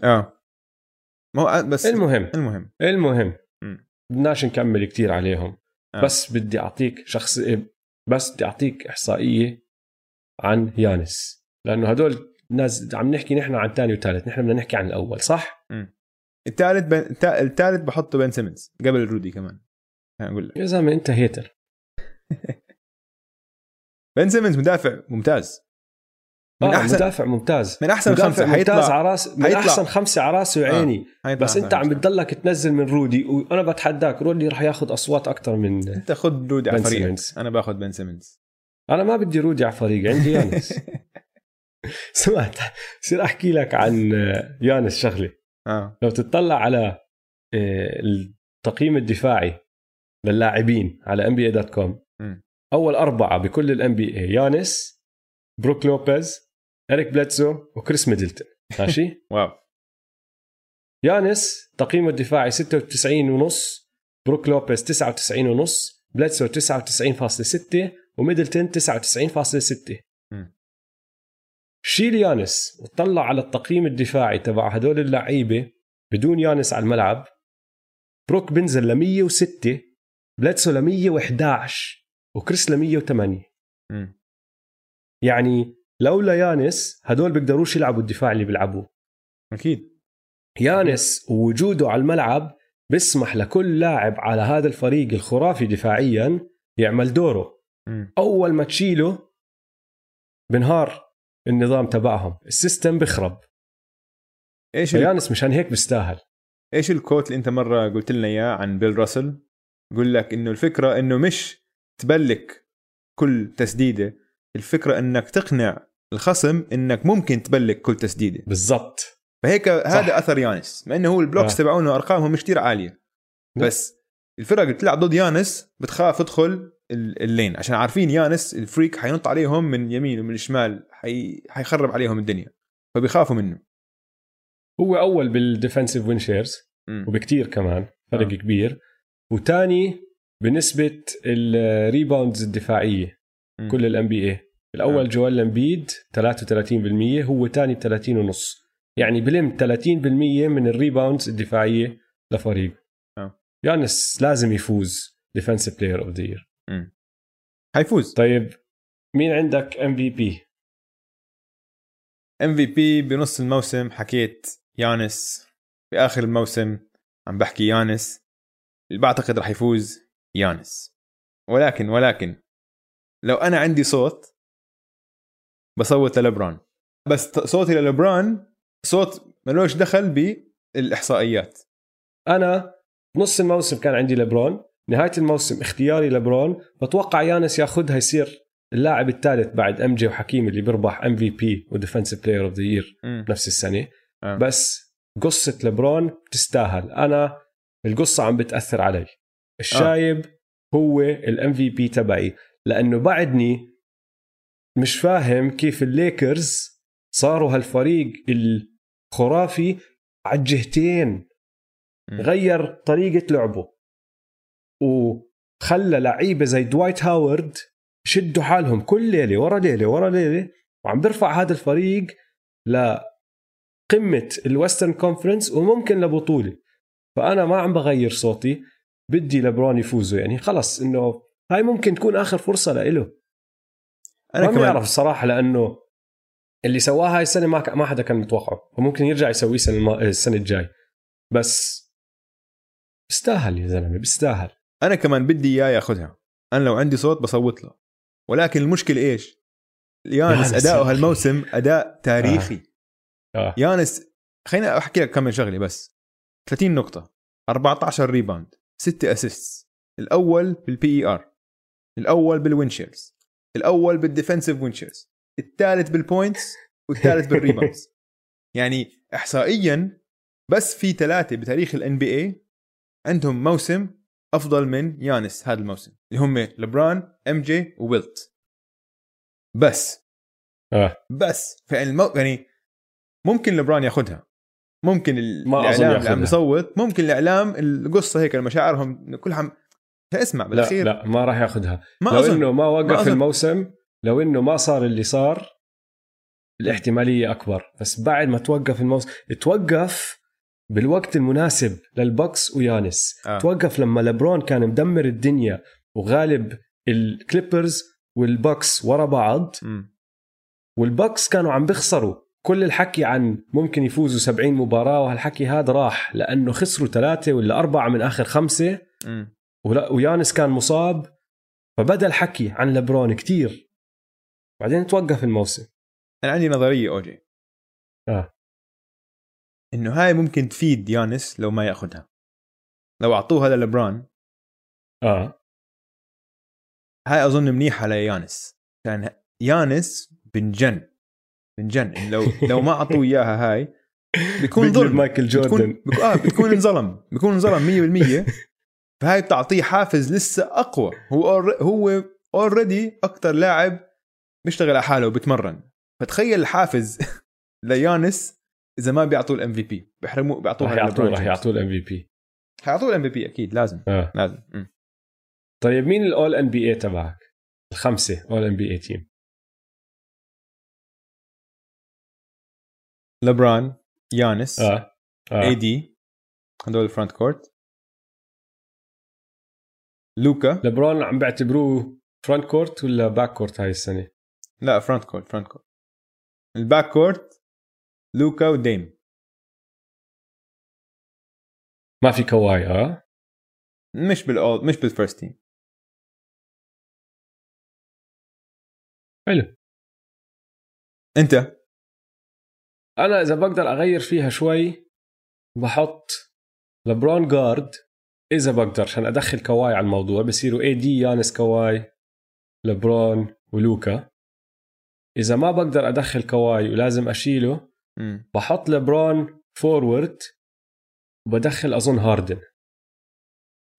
آه. ما هو بس المهم. المهم. المهم. بدناش نكمل كتير عليهم. آه. بس بدي أعطيك شخص بس بدي أعطيك إحصائية عن يانس. لأنه هدول ناس عم نحكي نحن عن ثاني وثالث نحن بدنا نحكي عن الأول صح؟ الثالث بن... الثالث بحطه بن سيمنز قبل رودي كمان. أقول لك. يا زلمة أنت hater. [laughs] بن سيمنز مدافع ممتاز. من آه احسن مدافع ممتاز من أحسن مدافع خمسة ممتاز على راس من حيطلع. أحسن خمسة على راسي وعيني حيطلع بس أنت عم. بتضلك تنزل من رودي وأنا بتحداك رودي رح ياخذ أصوات أكثر من أنت خذ رودي على فريقك. أنا باخذ بن سيمنز أنا ما بدي رودي على فريقي عندي يانس [laughs] سمعت بصير أحكي لك عن يانس شغله آه لو تطلع على آه، التقييم الدفاعي للاعبين على NBA dot com. أول أربعة بكل ال NBA يانس بروك لوبيز إريك بلادسو وكريس ميدلتون. ماشي؟ [laughs] wow. يانس تقييمه الدفاعي 96 ونص بروك لوبيز 99 ونص بلادسو 99.6 وميدلتون 99.6 مم. شيل يانس وطلع على التقييم الدفاعي تبع هدول اللعيبة بدون يانس على الملعب. بروك بنزل ل 106 بلاتسو ل 111 وكريس ل 108 مم. يعني لولا يانس هدول بيقدروش يلعبوا الدفاع اللي بيلعبوه. أكيد. يانس ووجوده على الملعب بيسمح لكل لاعب على هذا الفريق الخرافي دفاعيا يعمل دوره. مم. أول ما تشيله بنهار النظام تبعهم ال system بخرب إيش ال... فيانس مشان هيك بيستاهل. إيش ال quote اللي أنت مرة قلت لنا إياه عن بيل راسل؟ يقول لك إنه الفكرة إنه مش ت block كل تسديدة الفكرة إنك تقنع الخصم إنك ممكن ت block كل تسديدة بالضبط فهيك هذا أثر يانس مع إنه هو ال blocks آه. تبعونه أرقامهم مش كثير عالية. بس الفرق اللي بتلعب ضد يانس بتخاف تدخل ال- اللين عشان عارفين يانس ال freak حينط عليهم من يمين ومن الشمال حي... حيخرب عليهم الدنيا فبيخافوا منه هو أول بال defensive win shares مم. وبكتير كمان فرق آه. كبير وتاني بنسبة ال rebounds الدفاعية كل ال NBA الأول آه. جويل امبيد 33% هو تاني ب 30 ونص. يعني بلم 30% من ال rebounds الدفاعية لفريق. آه. يانس لازم يفوز defensive player of the year حيفوز. طيب مين عندك ام في بي ام في بي بنص الموسم حكيت يانس. في آخر الموسم عم بحكي يانس. اللي بعتقد رح يفوز يانس. ولكن ولكن لو أنا عندي صوت بصوت للبران. بس صوتي للبران صوت ملوش دخل بالإحصائيات. أنا نص الموسم كان عندي لبرون نهاية الموسم اختياري لبرون بتوقع يانس ياخذها يصير اللاعب الثالث بعد MJ وحكيم اللي بيربح MVP و defensive player of the year نفس السنة. آه. بس قصة لبرون بتستاهل. أنا القصة عم بتأثر علي. الشايب هو ال MVP تبعي. لأنه بعدني مش فاهم كيف الليكرز صاروا هالفريق الخرافي على الجهتين. غير طريقة لعبه. وخلى لعيبة زي دوايت هاورد شدوا حالهم كل ليلة ورا ليلة ورا ليلة وعم بيرفع هذا الفريق لقمة ال Western Conference وممكن لبطولة. فأنا ما عم بغير صوتي بدي لبرون يفوزوا. يعني خلص إنه هاي ممكن تكون آخر فرصة لإله. أنا ما بعرف الصراحة لأنه اللي سواها هاي السنة ما ك- ما حدا كان متوقعه. وممكن يرجع يسويه السنة الم- السنة الجاي. بس بيستاهل يا زلمة بيستاهل. أنا كمان بدي إياه ياخذها أنا لو عندي صوت بصوت له. ولكن المشكلة إيش؟ يانس اداؤه. هالموسم أداء تاريخي. آه. يانس خليني أحكي لك كم شغلة بس. 30 نقطة. 14 rebound 6 assist الأول بال PER الأول بال win shares الأول بال defensive win shares الثالث بال points والثالث بال rebounds [laughs] يعني احصائيا بس في ثلاثة بتاريخ ال NBA عندهم موسم أفضل من يانس هذا الموسم اللي هم لبران MJ وويلت بس. آه. بس. فعلا المو... يعني ممكن لبران ياخذها ممكن ال- ما الإعلام اللي. عم بيصوت ممكن الإعلام القصة هيك مشاعرهم كلها اسمع لا بالأخير لا ما راح ياخذها ما لو أظن إنه ما ما وقف أظن. الموسم لو إنه ما صار اللي صار الاحتمالية أكبر بس بعد ما توقف الموسم توقف بالوقت المناسب للبكس ويانس آه. توقف لما لبرون كان مدمر الدنيا وغلب الكليبرز والبكس ورا بعض. والبكس كانوا عم بيخسروا كل الحكي عن ممكن يفوزوا 70 مباراة وهالحكي هذا راح لأنه خسروا ثلاثة ولا أربعة من آخر خمسة مم. ولا- ويانس كان مصاب فبدأ الحكي عن لبرون كتير. بعدين توقف الموسم. أنا عندي نظرية أوكي. آه. إنه هاي ممكن تفيد يانس لو ما يأخذها. لو أعطوها للبران آه. هاي أظن منيحة ليانس. كان يانس بنجن بنجن لو لو ما أعطوه إياها هاي بيكون ظلم. مايكل بتكون جوردن. بك... آه بتكون انظلم. بيكون انظلم 100% [laughs] فهاي بتعطيه حافز لسه أقوى. هو هو already أكثر لاعب بيشتغل على حاله وبتمرن فتخيل الحافز [laughs] ليانس إذا ما بيعطوه الام في بي بيحرموه بيعطوه يعطوه راح يعطوه الام في بي حيعطوه ال MVP أكيد لازم. آه. لازم. مم. طيب مين الأول NBA تبعك؟ الخمسة All NBA team لبران يانس آه. آه. AD هدول ال front court لوكا. لبرون عم بيعتبروه front court ولا back court هاي السنة؟ لا front court front court. ال back court لوكا وديم ما في كواي آه؟ مش بالأول مش بال first team. حلو. أنت؟ أنا إذا بقدر أغير فيها شوي بحط لبرون guard إذا بقدر عشان أدخل كواي على الموضوع بصيروا AD يانس كواي لبرون ولوكا. إذا ما بقدر أدخل كواي ولازم أشيله. بحط لبرون forward وبدخل أظن هاردن.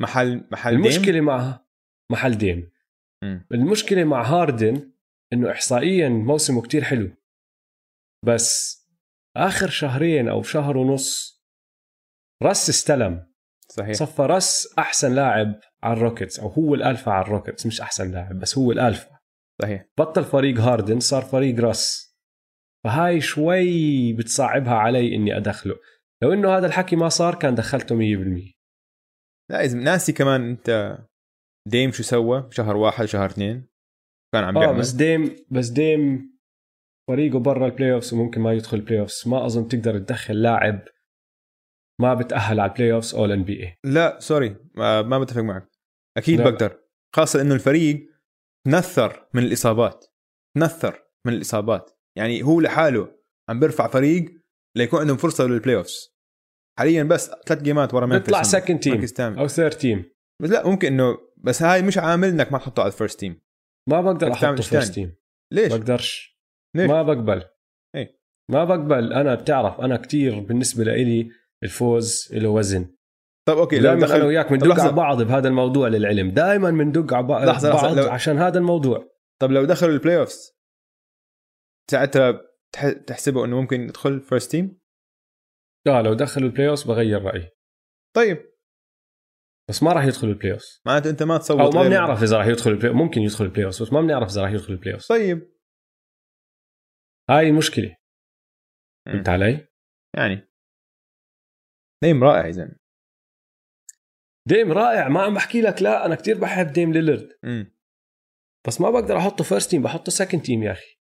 محل محل ديم؟ المشكلة مع محل ديم. مم. المشكلة مع هاردن إنه احصائيا موسمه كتير حلو. بس آخر شهرين أو شهر ونص رس استلم. صحيح. صفى رس أحسن لاعب على الروكيتس أو هو الالفا على الروكيتس مش أحسن لاعب بس هو الالفا صحيح. بطل فريق هاردن صار فريق رس فهاي شوي بتصعبها علي إني أدخله. لو إنه هذا الحكي ما صار كان دخلته 100% لا إذا ناسي كمان أنت ديم شو سوى؟ شهر واحد شهر اثنين. كان عم آه بيعمل. بس ديم بس ديم فريقه برا ال playoffs وممكن ما يدخل ال playoffs ما أظن تقدر تدخل لاعب ما بتأهل على ال playoffs All NBA لا sorry ما, بتفق معك أكيد لا. بقدر خاصة إنه الفريق تنثر من الإصابات تنثر من الإصابات يعني هو لحاله عم بيرفع فريق ليكون عندهم فرصة لل playoffs حاليا بس ثلاث جيمات ورا ممفيس بيطلع. مركز تام. أو third team بس لا ممكن انه بس هاي مش عامل إنك ما تحطه على ال first team ما بقدر أحطه first؟ team ليش؟ بقدرش ليش؟ ما بقبل إيه. ما بقبل أنا بتعرف أنا كتير بالنسبة لإلي الفوز له وزن طب okay لو دائما أنا وياك بندق. على بعض بهذا الموضوع للعلم. دائما بندق على بعض لحظة، لحظة، لو- عشان هذا الموضوع. طب لو دخلوا ال playoffs ساعتها تح- تحسبه إنه ممكن يدخل first team آه لو دخلوا ال playoff بغير رأيي. طيب. بس ما راح يدخلوا ال play off معناته أنت ما تصوت أو ما بنعرف إذا راح يدخل ال play ممكن يدخل ال playoff بس ما بنعرف إذا راح يدخل ال playoff طيب. هاي المشكلة. فهمت علي؟ يعني ديم رائع يا زلمة. ديم رائع. ما عم بحكي لك لا أنا كتير بحب ديم ليلرد. بس ما بقدر أحطه first team بحطه second team يا أخي.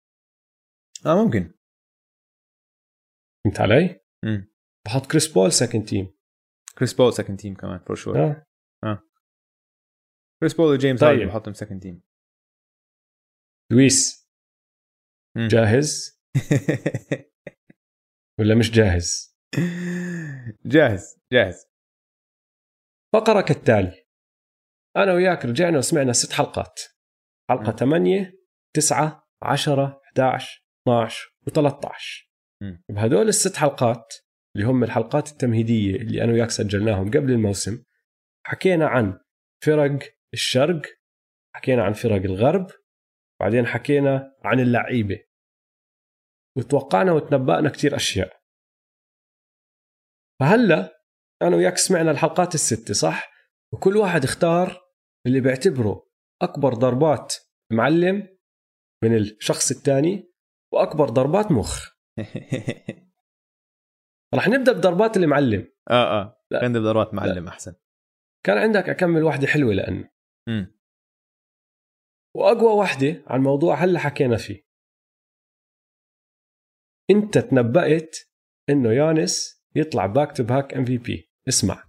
آه ممكن. فهمت علي؟ امم بحط كريس بول second team كريس بول second team كمان for sure آه. كريس بول وجيمس طيب. هاردن بحطهم second team لويس. مم. جاهز؟ [laughs] ولا مش جاهز؟ جاهز جاهز. فقرة كالتالي. أنا وياك رجعنا وسمعنا ست حلقات. حلقة مم. 8 9 10 11 12 و13 مم. بهدول الست حلقات اللي هم الحلقات التمهيدية اللي أنا وياك سجلناهم قبل الموسم حكينا عن فرق الشرق حكينا عن فرق الغرب بعدين حكينا عن اللعيبة. وتوقعنا وتنبأنا كتير أشياء. فهلا أنا وياك سمعنا الحلقات الستة صح؟ وكل واحد اختار اللي بيعتبره أكبر ضربات معلم من الشخص الثاني وأكبر ضربات مخ. [laughs] رح نبدأ بضربات المعلم. آه آه. لا. عندي ضربات معلم أحسن. كان عندك أكمل واحدة حلوة لأنه. امم وأقوى واحدة عن موضوع هلا حكينا فيه. أنت تنبأت إنه يانس يطلع back to back MVP اسمع.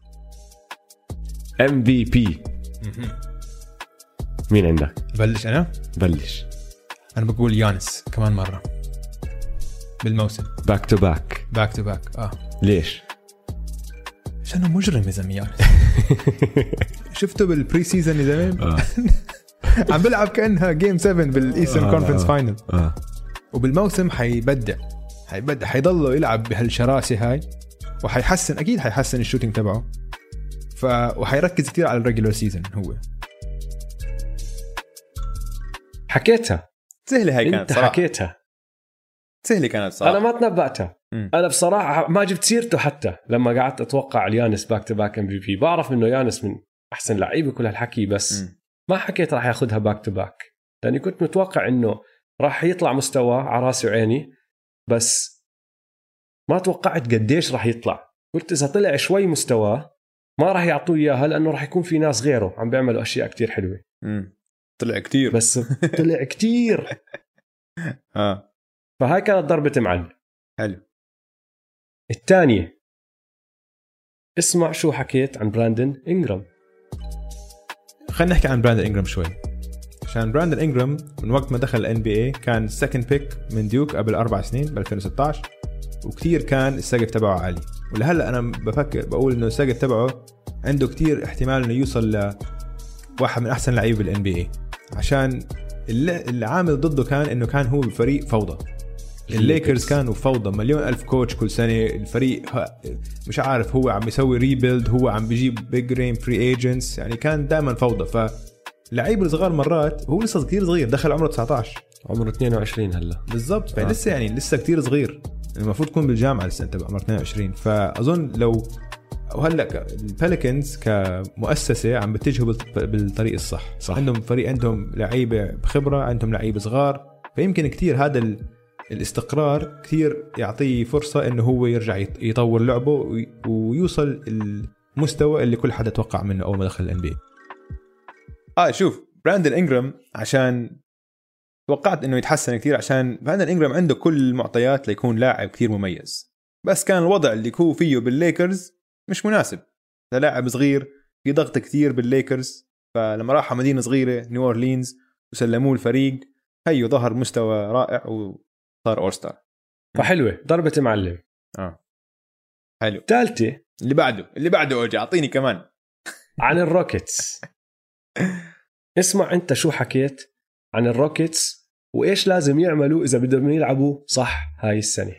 MVP مين عندك؟ بلش أنا؟ بلش. أنا بقول يانس كمان مرة. بالموسم. back to back back to back آه. ليش؟ عشانه مجرم يا زلمة يانس؟ [laughs] شفته بال pre-season يا زلمة؟ آه. [laughs] عم بلعب كأنها game 7 بال Eastern آه. conference final آه. وبالموسم حيبدع. حيبدع. حيضله يلعب بهالشراسة هاي. وحيحسن أكيد حيحسن ال shooting تبعه. ف وحيركز كثير على ال regular season هو. حكيتها. سهلة هاي كانت انت صراحة. حكيتها. سهلة كانت صراحة. أنا ما تنبأتها مم. أنا بصراحة ما جبت سيرته حتى. لما قعدت أتوقع اليانس back to back MVP بعرف إنه يانس من أحسن لعيبة كل هالحكي بس مم. ما حكيت راح ياخذها back to back لأني كنت متوقع إنه راح يطلع مستواه على راسي وعيني بس ما توقعت قديش راح يطلع. قلت إذا طلع شوي مستواه ما راح يعطوه إياها لأنه راح يكون في ناس غيره عم بيعملوا أشياء كتير حلوة. مم. طلع كثير بس طلع [laughs] كتير. آه. فهاي كانت ضربة معلم. حلو. الثانية. اسمع شو حكيت عن براندن انجرام خلينا نحكي عن براندن انجرام شوي. عشان براندن انجرام من وقت ما دخل ال NBA كان second pick من ديوك قبل أربع سنين ب 2016 وكثير كان السقف تبعه عالي. ولهلا أنا بفكر بقول إنه السقف تبعه عنده كثير احتمال إنه يوصل لواحد من أحسن لعيبة بال NBA عشان اللي- العامل ضده كان إنه كان هو بفريق فوضى. الليكرز كانوا فوضى. مليون ألف coach كل سنة. الفريق مش عارف هو عم يسوي rebuild هو عم بيجيب big name free agents يعني كان دائما فوضى. فاللعيب الصغار مرات هو لسه كثير صغير دخل عمره 19 عمره 22 هلا. بالضبط. فلسه يعني لسه كثير صغير. المفروض تكون بالجامعة لسه انت بعمر 22 فأظن لو وهلا البيليكنز كمؤسسة عم بتجهوا بالط- بالطريق الصح. صح. عندهم فريق عندهم لعيبة بخبرة عندهم لعيبة صغار. فيمكن كثير هذا ال... الاستقرار كثير يعطيه فرصة إنه هو يرجع يط- يطور لعبه وي- ويوصل المستوى اللي كل حدا توقع منه اول ما دخل الان بي آه شوف براندن انجرام عشان توقعت إنه يتحسن كثير عشان براندن انجرام عنده كل المعطيات ليكون لاعب كثير مميز. بس كان الوضع اللي هو فيه بالليكرز مش مناسب. لاعب صغير في ضغط كثير بالليكرز فلما راح مدينة صغيرة نيو أورلينز وسلموه الفريق هيو ظهر مستوى رائع وصار all-star فحلوة ضربة معلم. آه. حلو. الثالثه اللي بعده اللي بعده اوجي أعطيني كمان. عن الروكيتس. [laughs] اسمع أنت شو حكيت. عن الروكيتس وإيش لازم يعملوا إذا بدهم يلعبوا صح هاي السنة.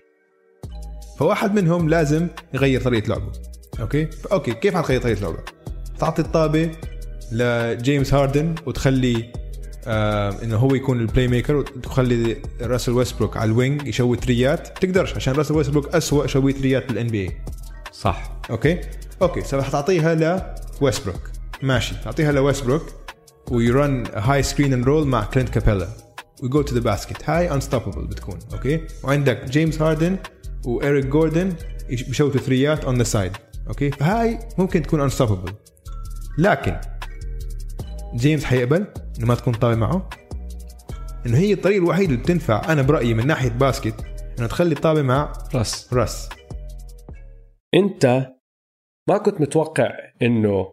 فواحد منهم لازم يغير طريقة لعبه. okay؟ okay كيف حتغير طريقة لعبه؟ تعطي الطابة لجيمس هاردن وتخلي آه إنه هو يكون ال playmaker وتخلي راسل ويستبروك على ال wing يشوت ثريات. تقدرش عشان راسل ويستبروك اسوء شويت ثريات بال NBA صح. okay؟ okay so حتعطيها لويستبروك ماشي تعطيها لويستبروك و run high screen and roll مع كلينت كابيلا و go to the basket هاي unstoppable بتكون. okay وعندك جيمس هاردن وإيريك جوردن بيشوتوا ثريات on the side okay فهاي ممكن تكون unstoppable لكن جيمس حيقبل إنه ما تكون طابة معه. إنه هي الطريقة الوحيده اللي بتنفع. أنا برأيي من ناحية basket إنه تخلي طابه مع راس راس أنت ما كنت متوقع إنه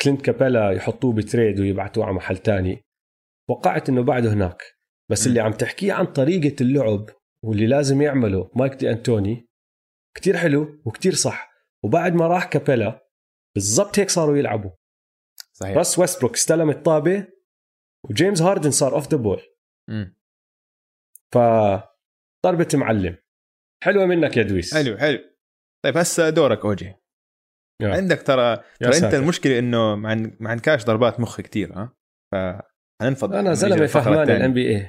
كلينت كابيلا يحطوه ب trade ويبعتوه على محل تاني. توقعت إنه بعده هناك. بس م. اللي عم تحكيه عن طريقة اللعب واللي لازم يعمله مايك دي أنتوني كتير حلو وكتير صح. وبعد ما راح كابيلا بالضبط هيك صاروا يلعبوا. صحيح. راس ويستبروك استلم الطابة وجيمس هاردن صار off the ball. ف ضربة معلم. حلوة منك يا دويس. حلو حلو. طيب هسه دورك أوجي. يا. عندك ترى يا ترى أنت. المشكلة إنه ما ما عندكاش ضربات مخ كتير ها؟ فحننفض أنا زلمه فهمان. ال NBA [laughs]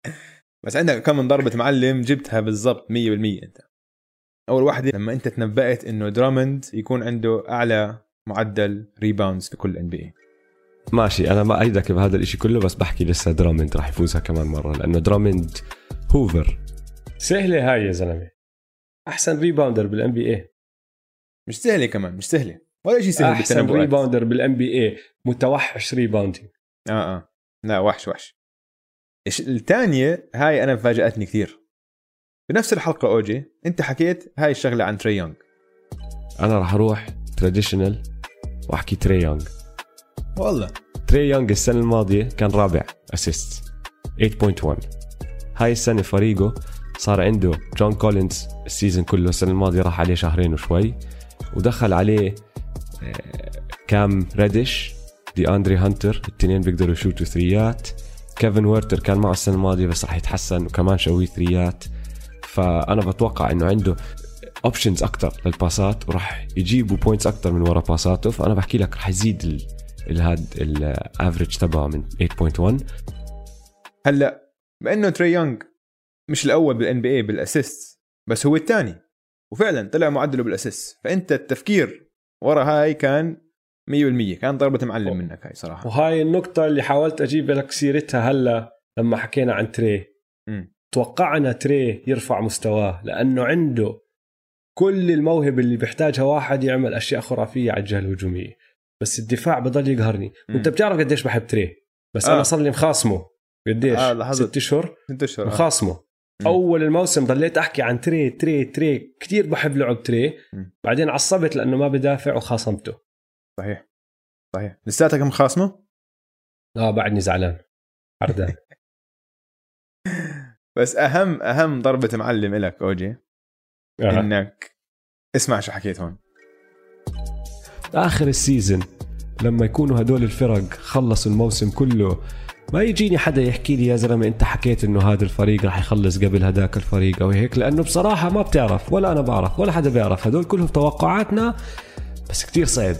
[laughs] بس عندك كم من ضربة معلم جبتها بالضبط 100% أنت. أول واحدة لما أنت تنبأت إنه درامند يكون عنده أعلى معدل rebounds في كل NBA ماشي أنا ما أيدك بهذا الإشي كله بس بحكي لسه درامند راح يفوزها كمان مرة لأنه درامند هوفر. سهلة هاي يا زلمة. أحسن rebounder بال NBA مش سهلة كمان مش سهلة. ولا شيء سهل أحسن rebounder بال NBA متوحش rebounding آه آه. لا وحش وحش. الثانية هاي أنا فاجأتني كثير. بنفس الحلقة أوجي أنت حكيت هاي الشغلة عن تري يونغ. أنا راح أروح traditional وأحكي تري يونغ. والله. تري يونغ السنة الماضية كان رابع assist 8.1 هاي السنة فريقه صار عنده جون كولينز ال season كله السنة الماضية راح عليه شهرين وشوي. ودخل عليه آه، كام ريديش دي أندري هانتر الاثنين بيقدروا يشوتوا ثريات. كيفن ويرتر كان معه السنة الماضية بس راح يتحسن وكمان شوي ثريات. فأنا بتوقع إنه عنده options أكثر للباسات وراح يجيبوا points أكثر من ورا باساته فأنا بحكي لك راح يزيد ال- الهاد ال average تبعه من 8.1 هلأ بأنه تري يونغ مش الأول بال NBA بال assist بس هو الثاني. وفعلا طلع معدله بال assist فأنت التفكير ورا هاي كان 100% كان ضربة معلم منك هاي صراحة. وهاي النقطة اللي حاولت أجيب لك سيرتها هلا لما حكينا عن تري. مم. توقعنا تري يرفع مستواه لأنه عنده كل الموهبة اللي بيحتاجها واحد يعمل أشياء خرافية على الجهة الهجومية. بس الدفاع بضل يقهرني. مم. وانت بتعرف قديش بحب تري. بس آه. أنا صار لي مخاصمه. قديش؟ آه،. ست أشهر؟ ست أشهر آه. مخاصمه. أول الموسم ضليت أحكي عن تري تري تري. كثير بحب لعب تري. بعدين عصبت لأنه ما بدافع وخاصمته. صحيح. صحيح. لساتك مخاصمه؟ آه بعدني زعلان. عردان [laughs] بس أهم أهم ضربة معلم لك أوجي آه. إنك اسمع شو حكيت هون. آخر السيزون لما يكونوا هدول الفرق خلصوا الموسم كله ما يجيني حدا يحكي لي يا زلمة أنت حكيت إنه هذا الفريق راح يخلص قبل هداك الفريق أو هيك؟ لأنه بصراحة ما بتعرف ولا أنا بعرف ولا حدا بيعرف. هدول كلهم توقعاتنا بس كتير صعب.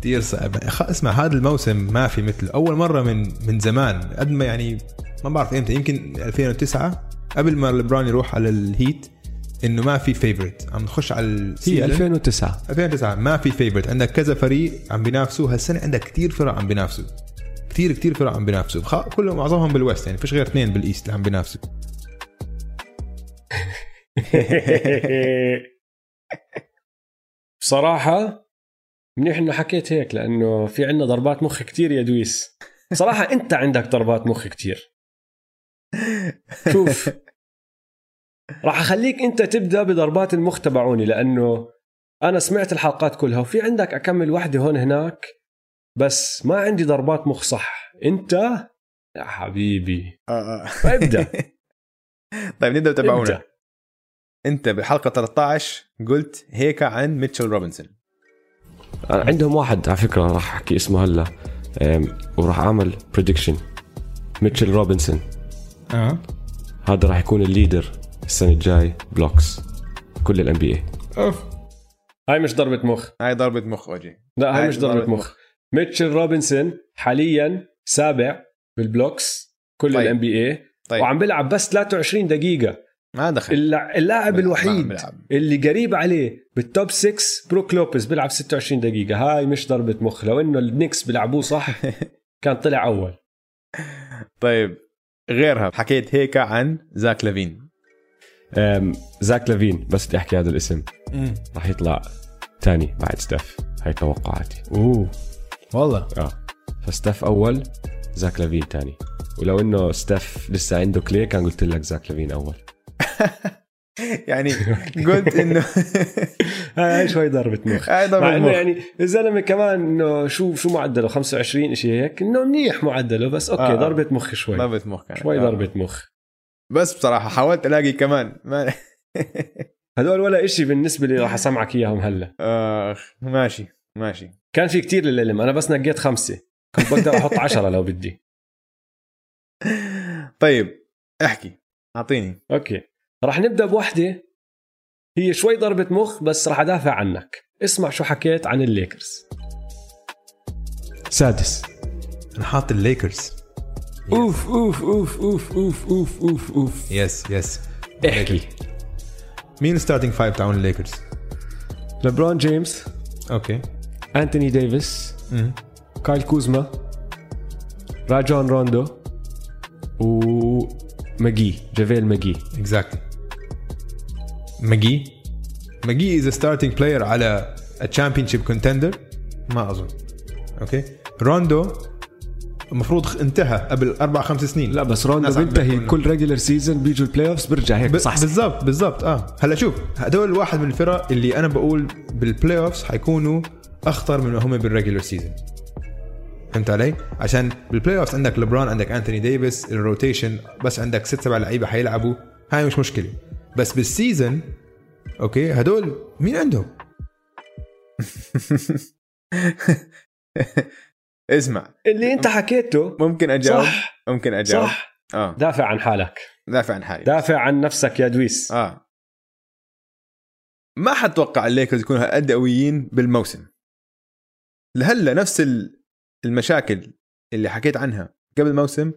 كثير صعب. اسمع هذا الموسم ما في مثله أول مرة من من زمان قد ما يعني ما بعرف إمتى يمكن 2009 قبل ما لبران يروح على الهيت إنه ما في favorite عم نخش على هي ال season 2009 2009 ما في favorite عندك كذا فريق عم بينافسوا. هالسنة عندك كثير فرق عم بينافسوا. كثير كثير فرق عم بينافسوا. كلهم معظمهم بال west يعني فيش غير اثنين بال east اللي عم بينافسوا. [laughs] بصراحة منيح إنه حكيت هيك لأنه في عندنا ضربات مخ كتير يا دويس. صراحة [laughs] أنت عندك ضربات مخ كتير شوف. [laughs] راح أخليك أنت تبدأ بضربات المخ تبعوني لأنه أنا سمعت الحلقات كلها وفي عندك أكمل وحدة هون هناك. بس ما عندي ضربات مخ صح. انت؟ يا حبيبي. فابدا [laughs] طيب نبدأ تبعونا ابدأ. انت بالحلقة 13 قلت هيك عن ميتشل روبنسون. عندهم واحد على فكرة راح أحكي اسمه هلا. أم، وراح أعمل prediction ميتشل روبنسون. آه. هذا راح يكون ال leader السنة الجاي blocks. كل ال NBA أوف. هاي مش ضربة مخ. هاي ضربة مخ وجهي لا هاي هاي مش ضربة ضربة مخ. ميتشل روبنسون حاليا سابع بال blocks كل طيب. ال NBA طيب. وعم بيلعب بس 23 دقيقة. ما دخل. اللاع- اللاعب الوحيد. اللي قريب عليه بال top 6 بروك لوبيز بيلعب 26 دقيقة. هاي مش ضربة مخ. لو إنه النكس بيلعبوه صح [laughs] كان طلع أول. طيب غيرها. حكيت هيك عن زاك لافين. زاك لافين. بس بدي أحكي هذا الاسم. راح يطلع تاني بعد ستيف هاي توقعاتي. أوه. والله. آه. فستيف أول زاك لافين تاني. ولو إنه ستيف لسه عنده كلاي كان قلت لك زاك لافين أول. [laughs] يعني قلت إنه [laughs] هاي شوي ضربة مخ. هاي مع إنه مخ. يعني الزلمة كمان إنه شو شو معدله؟ 25 شيء هيك؟ إنه منيح معدله بس أوكي آه. ضربة مخ شوي. ضربة مخ كانت. شوي آه. ضربة مخ. بس بصراحة حاولت ألاقي كمان. ما [laughs] هدول ولا إشي بالنسبة لي راح أسمعك إياهم هلا. آخ ماشي ماشي. كان في كتير للعلم أنا بس نقيت خمسة. كنت بقدر أحط [laughs] عشرة لو بدي. طيب احكي. أعطيني. okay. راح نبدأ بوحدة. هي شوي ضربة مخ بس راح أدافع عنك. اسمع شو حكيت عن الليكرز. سادس. أنا حاط الليكرز. أوف أوف أوف أوف أوف أوف أوف أوف. yes yes احكي. مين ال starting five تاعون الليكرز؟ لبرون جيمس. okay انتوني ديفيس. كايل كوزما راجون روندو وماجي جافيل ماجي exactly ماجي ماجي is starting player على championship contender ما أظن. okay روندو المفروض انتهى قبل أربع خمس سنين. لا بس روندو بينتهي كل regular season بيجوا ال playoffs بيرجع هيك صح. بالضبط بالضبط. آه. هلا شوف هدول واحد من الفرق اللي أنا بقول بال playoffs حيكونوا أخطر من ما هم بال regular season فهمت علي؟ عشان بال playoffs عندك لبران عندك أنتوني ديفيس ال rotation بس عندك ست سبع لعيبة حيلعبوا. هاي مش مشكلة. بس بال season okay هدول مين عندهم؟ [laughs] اسمع. اللي أنت حكيته. ممكن أجاوب؟ صح. ممكن أجاوب. صح. آه. دافع عن حالك. دافع عن حالي. دافع عن نفسك يا دويس. آه. ما حتوقع الليكرز يكونوا هالقد قويين بالموسم. لهلا نفس ال- المشاكل اللي حكيت عنها قبل الموسم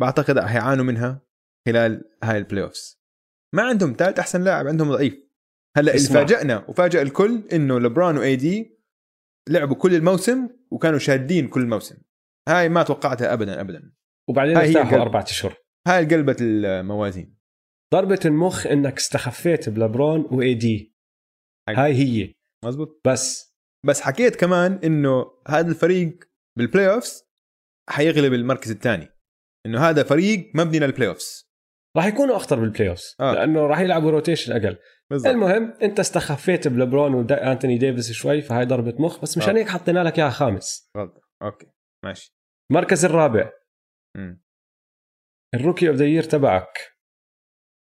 بعتقد رح يعانوا منها خلال هاي ال playoffs ما عندهم ثالث أحسن لاعب عندهم ضعيف. هلا اللي. فاجئنا وفاجئ الكل إنه لبران و AD لعبوا كل الموسم وكانوا شادين كل الموسم. هاي ما توقعتها ابدا ابدا. وبعدين ارتاحوا القلب. أربع أشهر. هاي قلبت الموازين. ضربة المخ إنك استخفيت بلبرون و AD. هاي هي. مزبوط. بس بس حكيت كمان إنه هذا الفريق بال playoffs حيغلب المركز الثاني. إنه هذا فريق مبني لل playoffs راح يكونوا أخطر بالبلاي اوفز آه. لأنه راح يلعبوا rotation أقل. بالضبط. المهم أنت استخفيت بلبرون وانتوني ديفيس شوي فهاي ضربة مخ بس مشان آه. هيك حطينا لك إياها خامس. غلط okay. ماشي. المركز الرابع. مم. ال rookie of the year تبعك.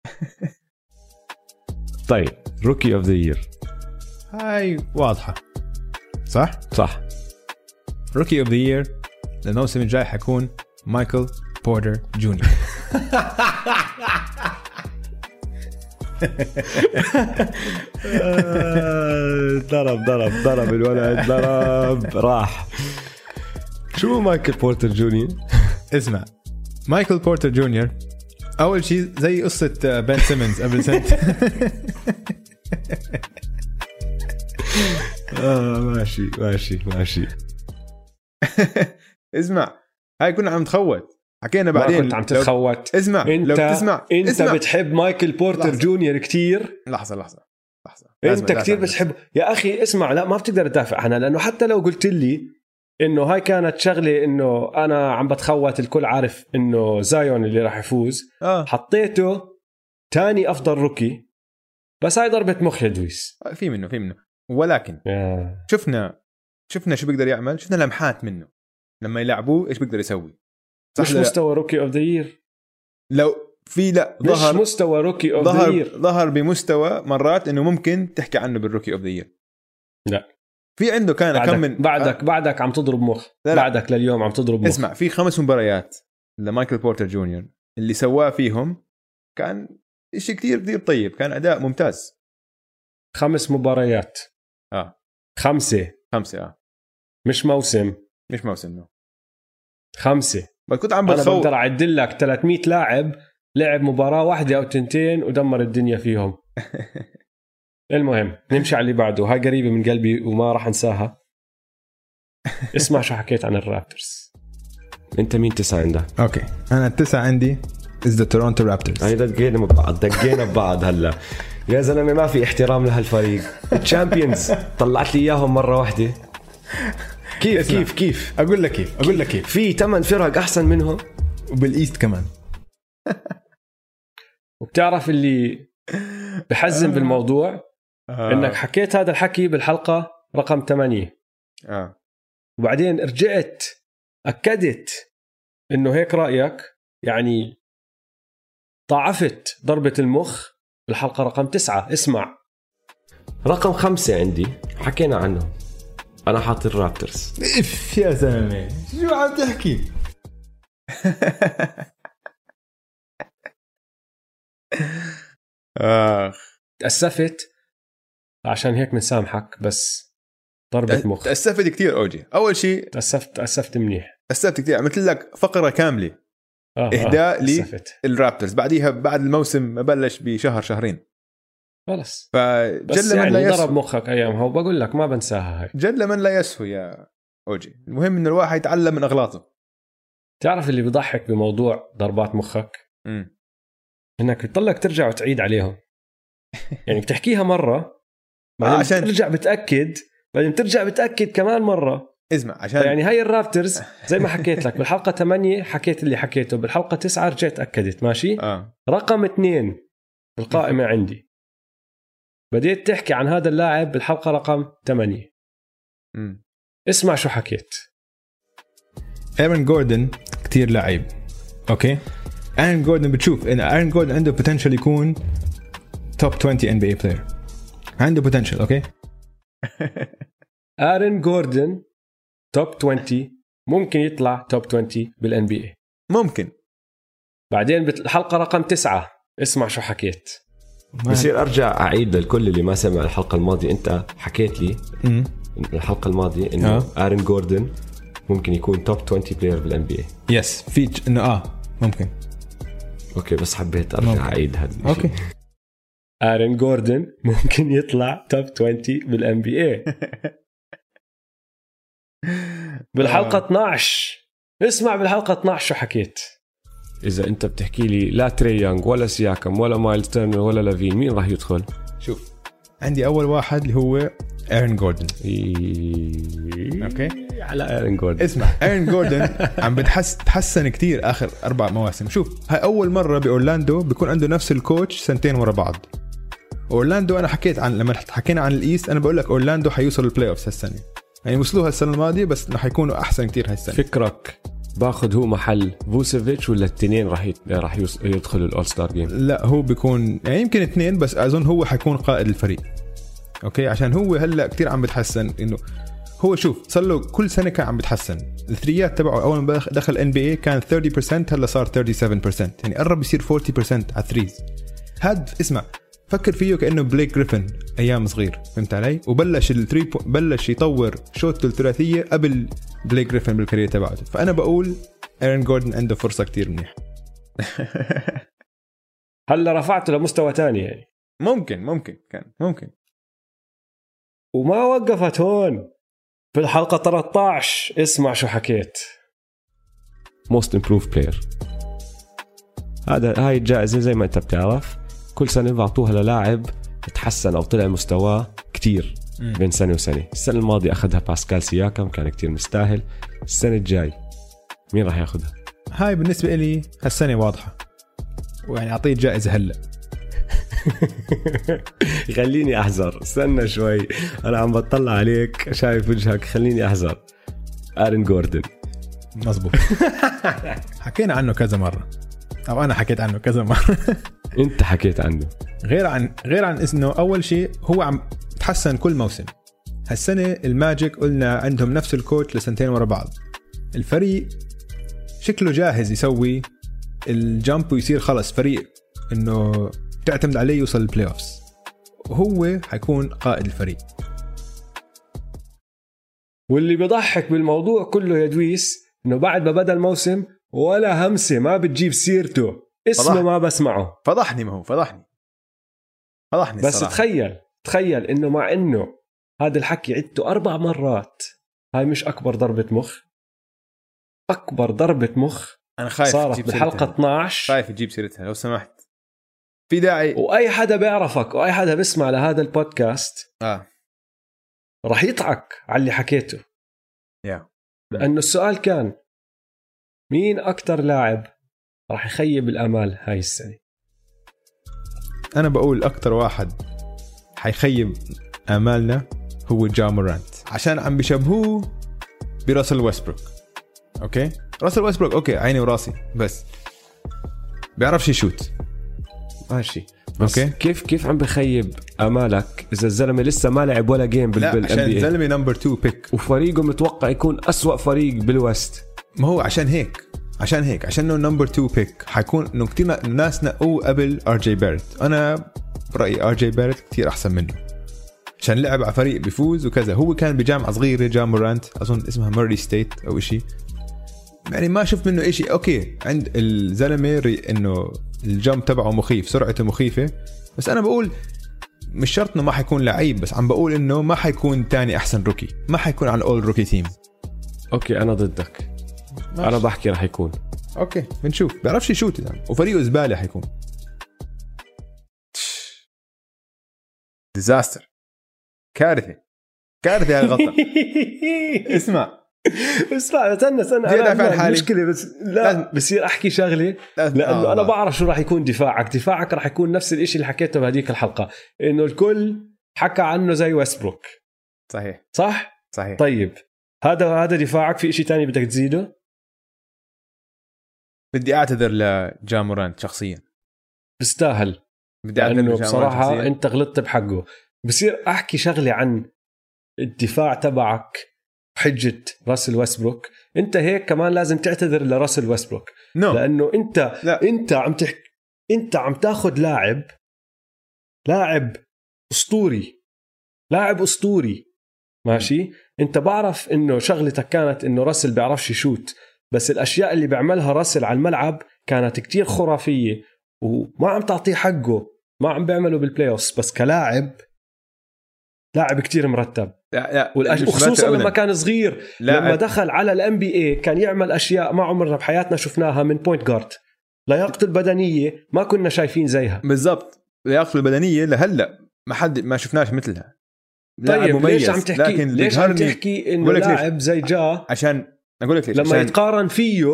[laughs] طيب rookie of the year هاي واضحة. صح؟ صح. rookie of the year الموسم الجاي حيكون مايكل بورتر جونيور ضرب ضرب ضرب الولد ضرب. راح. شو مايكل بورتر جونيور اسمع. مايكل بورتر جونيور أول شيء زي قصة بن سيمونز قبل سنة. [laughs] آه ماشي ماشي ماشي. [laughs] اسمع هاي كنا عم نتخوت حكينا بعدين كنت عم لو- تتخوت. اسمع انت لو بتسمع أنت اسمع. بتحب مايكل بورتر لحظة. جونيور كتير؟ لحظة لحظة لحظة. أنت عن بتحب. يا أخي اسمع لا ما بتقدر تدافع عنها لأنه حتى لو قلت لي إنه هاي كانت شغلة إنه أنا عم بتخوت الكل عارف إنه زايون اللي راح يفوز. آه. حطيته تاني أفضل rookie بس هاي ضربة مخ يا دويس. في منه في منه. ولكن يا. شفنا شفنا شو بيقدر يعمل شفنا لمحات منه. لما يلعبوه إيش بيقدر يسوي؟ صح مش؟ مستوى rookie of the لو في لا مش ظهر مستوى rookie of ظهر ظهر بمستوى مرات إنه ممكن تحكي عنه بال rookie of the لا. في عنده كان كم من بعدك بعدك عم تضرب مخ. لا لا. بعدك لليوم عم تضرب مخ. اسمع في خمس مباريات لمايكل بورتر جونيور اللي سواه فيهم كان شيء كثير كثير طيب كان أداء ممتاز. خمس مباريات. آه. خمسة. خمسة آه. مش موسم. مش موسم no. خمسة. بس كنت عم أنا بتصور بقدر أعدل لك 300 لاعب لعب مباراة واحدة أو تنتين ودمر الدنيا فيهم. [laughs] المهم نمشي على اللي بعده. هاي قريبة من قلبي وما راح أنساها. [laughs] اسمع شو حكيت عن الرابترز. أنت مين تسعة عندك؟ okay. أنا التسعة عندي is the تورونتو رابترز هاي دقينا ببعض دقينا ببعض هلا. يا زلمة ما في احترام لهالفريق. ال champions طلعت لي إياهم مرة واحدة. كيف؟ اسمع. كيف؟ كيف؟ أقول لك كيف أقول لك كيف. في ثمان فرق أحسن منهم؟ وبالإيست كمان. [laughs] وبتعرف اللي بحزن بالموضوع؟ آه. إنك حكيت هذا الحكي بالحلقة رقم 8 آه. وبعدين رجعت أكدت إنه هيك رأيك. يعني ضاعفت ضربة المخ. بالحلقة رقم تسعة. اسمع. رقم خمسة عندي. حكينا عنه. أنا حاطط الرابترز. إف يا زلمة. شو عم تحكي؟ آخ. تأسفت؟ عشان هيك بنسامحك بس ضربه مخ تأسفت كثير أوجي. أول شيء تاسفت تأسفت منيح. تأسفت كثير عملت لك فقرة كاملة. آه إهداء لي- تأسفت. الرابترز. بعديها بعد الموسم بلش بشهر شهرين. خلص فجل بس من يعني لا ضرب يسهو. مخك أيامها. وبقول لك ما بنساها هاي. جل من لا يسهو يا أوجي. المهم إنه الواحد يتعلم من أغلاطه. تعرف اللي بيضحك بموضوع ضربات مخك؟ امم إنك بتضلك ترجع وتعيد عليهم. يعني بتحكيها مرة بعدين آه، عشان- ترجع بتأكد بعدين ترجع بتأكد كمان مرة. اسمع عشان يعني هاي الرابترز زي ما حكيت لك بالحلقة 8 حكيت اللي حكيته بالحلقة 9 رجعت أكدت ماشي؟ آه. رقم اثنين القائمة عندي. بديت تحكي عن هذا اللاعب بالحلقة رقم 8 امم اسمع شو حكيت. ايرن جوردن كتير لعيب okay؟ ايرن جوردن بتشوف إن ايرن جوردن عنده potential يكون top 20 NBA player عنده potential okay؟ [laughs] [laughs] ارن جوردن top 20 ممكن يطلع top 20 بال NBA ممكن. بعدين بالحلقة رقم تسعة. اسمع شو حكيت. بصير أرجع أعيد للكل اللي ما سمع الحلقة الماضية. أنت حكيت لي. الحلقة الماضية إنه آه. آرن جوردن ممكن يكون top 20 player بال NBA yes في إنه آه ممكن. okay بس حبيت أرجع ممكن. أعيد هذا. okay. آرن جوردن ممكن يطلع top 20 بال NBA بالحلقة 12 اسمع بالحلقة 12 شو حكيت. إذا أنت بتحكي لي لا تري يونغ ولا سياكم ولا مايلز تيرنر ولا لافين مين راح يدخل؟ شوف عندي أول واحد اللي هو إيرن جوردن. okay؟ على ارن جوردن. اسمع إيرن جوردن عم بتحس تحسن كتير آخر أربع مواسم. شوف هاي أول مرة بأورلاندو بيكون عنده نفس ال coach سنتين ورا بعض. أورلاندو أنا حكيت عن لما حكينا عن ال East أنا بقول لك أورلاندو حيوصل ال playoffs هالسنة. يعني وصلوها السنة الماضية بس رح يكونوا أحسن كتير هالسنه فكرك باخذ هو محل فوسيفيتش ولا التنين راح. راح. يدخلوا ال all-star game لا هو بيكون يعني يمكن اثنين بس أظن هو حيكون قائد الفريق. okay؟ عشان هو هلأ كتير عم بتحسن انه هو شوف صار له كل سنة كان عم بتحسن. ال three ات تبعه أول ما دخ- دخل NBA كان 30% هلأ صار 37% يعني قرب يصير 40% على ال threes. هاد اسمع فكر فيه كأنه بليك جريفن أيام صغير فهمت علي؟ وبلش ال three po- بلش يطور شوته الثلاثية قبل بليك جريفن بال career تبعته. فأنا بقول ايرن جوردن عنده فرصة كتير منيح. [laughs] هلا رفعته لمستوى تاني يعني. ممكن ممكن كان ممكن. وما وقفت هون. في الحلقة 13 اسمع شو حكيت. most improved player هذا هاي الجائزة زي ما انت بتعرف. كل سنة بعطوها للاعب تحسن أو طلع مستواه كتير بين سنة وسنة. السنة الماضية أخذها باسكال سياكم كان كتير مستاهل. السنة الجاي مين راح ياخذها؟ هاي بالنسبة لي هالسنة واضحة. ويعني أعطيه جائزة هلأ. [laughs] خليني أحذر. استنى شوي. أنا عم بطلع عليك شايف وجهك. خليني أحذر. أرن جوردن. مزبوط [laughs] حكينا عنه كذا مرة. أو أنا حكيت عنه كذا مرة. [laughs] أنت حكيت عنه. غير عن غير عن إنه أول شيء هو عم تحسن كل موسم. هالسنة الماجيك قلنا عندهم نفس ال coach لسنتين ورا بعض. الفريق شكله جاهز يسوي ال jump ويصير خلص فريق إنه تعتمد عليه يوصل ال playoffs وهو حيكون قائد الفريق. واللي بيضحك بالموضوع كله يا دويس إنه بعد ما بدأ الموسم ولا همسة ما بتجيب سيرته. اسمه فضحك. ما بسمعه. فضحني ما هو فضحني. فضحني بس الصراحة. تخيل تخيل إنه مع إنه هذا الحكي عدته أربع مرات هاي مش أكبر ضربة مخ. أكبر ضربة مخ أنا خايف صارت تجيب بالحلقة سيرتها. 12 خايف تجيب سيرتها لو سمحت. في داعي. وأي حدا بيعرفك وأي حدا بيسمع لهذا البودكاست آه. رح يضحك على اللي حكيته. يا لأنه السؤال كان مين أكثر لاعب رح يخيب الأمال هاي السنة؟ أنا بقول أكثر واحد حيخيب أمالنا هو جا مورانت. عشان عم بيشبهوه براسل ويستبروك. okay؟ راسل ويستبروك okay عيني وراسي بس. بيعرفش يشوت. ماشي. بس okay؟ كيف كيف عم بخيب أمالك إذا الزلمة لسه ما لعب ولا game لا بالان عشان الزلمة number 2 pick وفريقه متوقع يكون أسوأ فريق بال West. ما هو عشان هيك عشان هيك عشان إنه number 2 pick حيكون إنه كثير ناس نقوه قبل آر جي باريت أنا برأيي آر جي باريت كثير أحسن منه. عشان لعب على فريق بيفوز وكذا. هو كان بجامعة صغيرة جا مورانت. أظن اسمها موري ستيت أو شيء يعني ما شفت منه شيء okay عند الزلمة إنه ال jump تبعه مخيف سرعته مخيفة. بس أنا بقول مش شرط إنه ما حيكون لعيب بس عم بقول إنه ما حيكون تاني أحسن rookie ما حيكون على الأول rookie team okay أنا ضدك. ماشي. أنا بحكي رح يكون. okay بنشوف. بيعرفش يشوت يعني. وفريقه زبالة حيكون. disaster كارثة. كارثة هالغلطه [laughs] اسمع. اسمع استنى استنى. أنا. مشكلة بس لا لازم. بصير أحكي شغلة. لأنه آه. أنا بعرف شو راح يكون دفاعك. دفاعك راح يكون نفس الشيء اللي حكيته بهديك الحلقة. إنه الكل حكى عنه زي ويستبروك صحيح. صح؟ صحيح. طيب. هذا هذا دفاعك. في شيء تاني بدك تزيده؟ بدي أعتذر لجامورانت شخصيا. بيستاهل بدي أعتذر لأنه بصراحة شخصياً. أنت غلطت بحقه. بصير أحكي شغلة عن الدفاع تبعك بحجه راسل ويستبروك. أنت هيك كمان لازم تعتذر لراسل ويستبروك. no لأنه أنت لا. أنت عم تحكي أنت عم تاخذ لاعب لاعب أسطوري. لاعب أسطوري. ماشي؟ أنت بعرف إنه شغلتك كانت إنه راسل بيعرفش يشوت. بس الأشياء اللي بيعملها راسل على الملعب كانت كتير خرافية وما عم تعطيه حقه ما عم بيعمله بال playoff بس كلاعب لاعب كتير مرتب. لا لا والأش... وخصوصا لما. كان صغير لا لما دخل على ال NBA كان يعمل أشياء ما عمرنا بحياتنا شفناها من point guard لياقته البدنية ما كنا شايفين زيها. بالضبط. لياقته البدنية لهلأ ما حد ما شفناش مثلها. طيب مميز ليش عم تحكي لكن ليش عم تحكي إنه. لاعب زي جا عشان أقول لك ليش لما عشان يتقارن فيه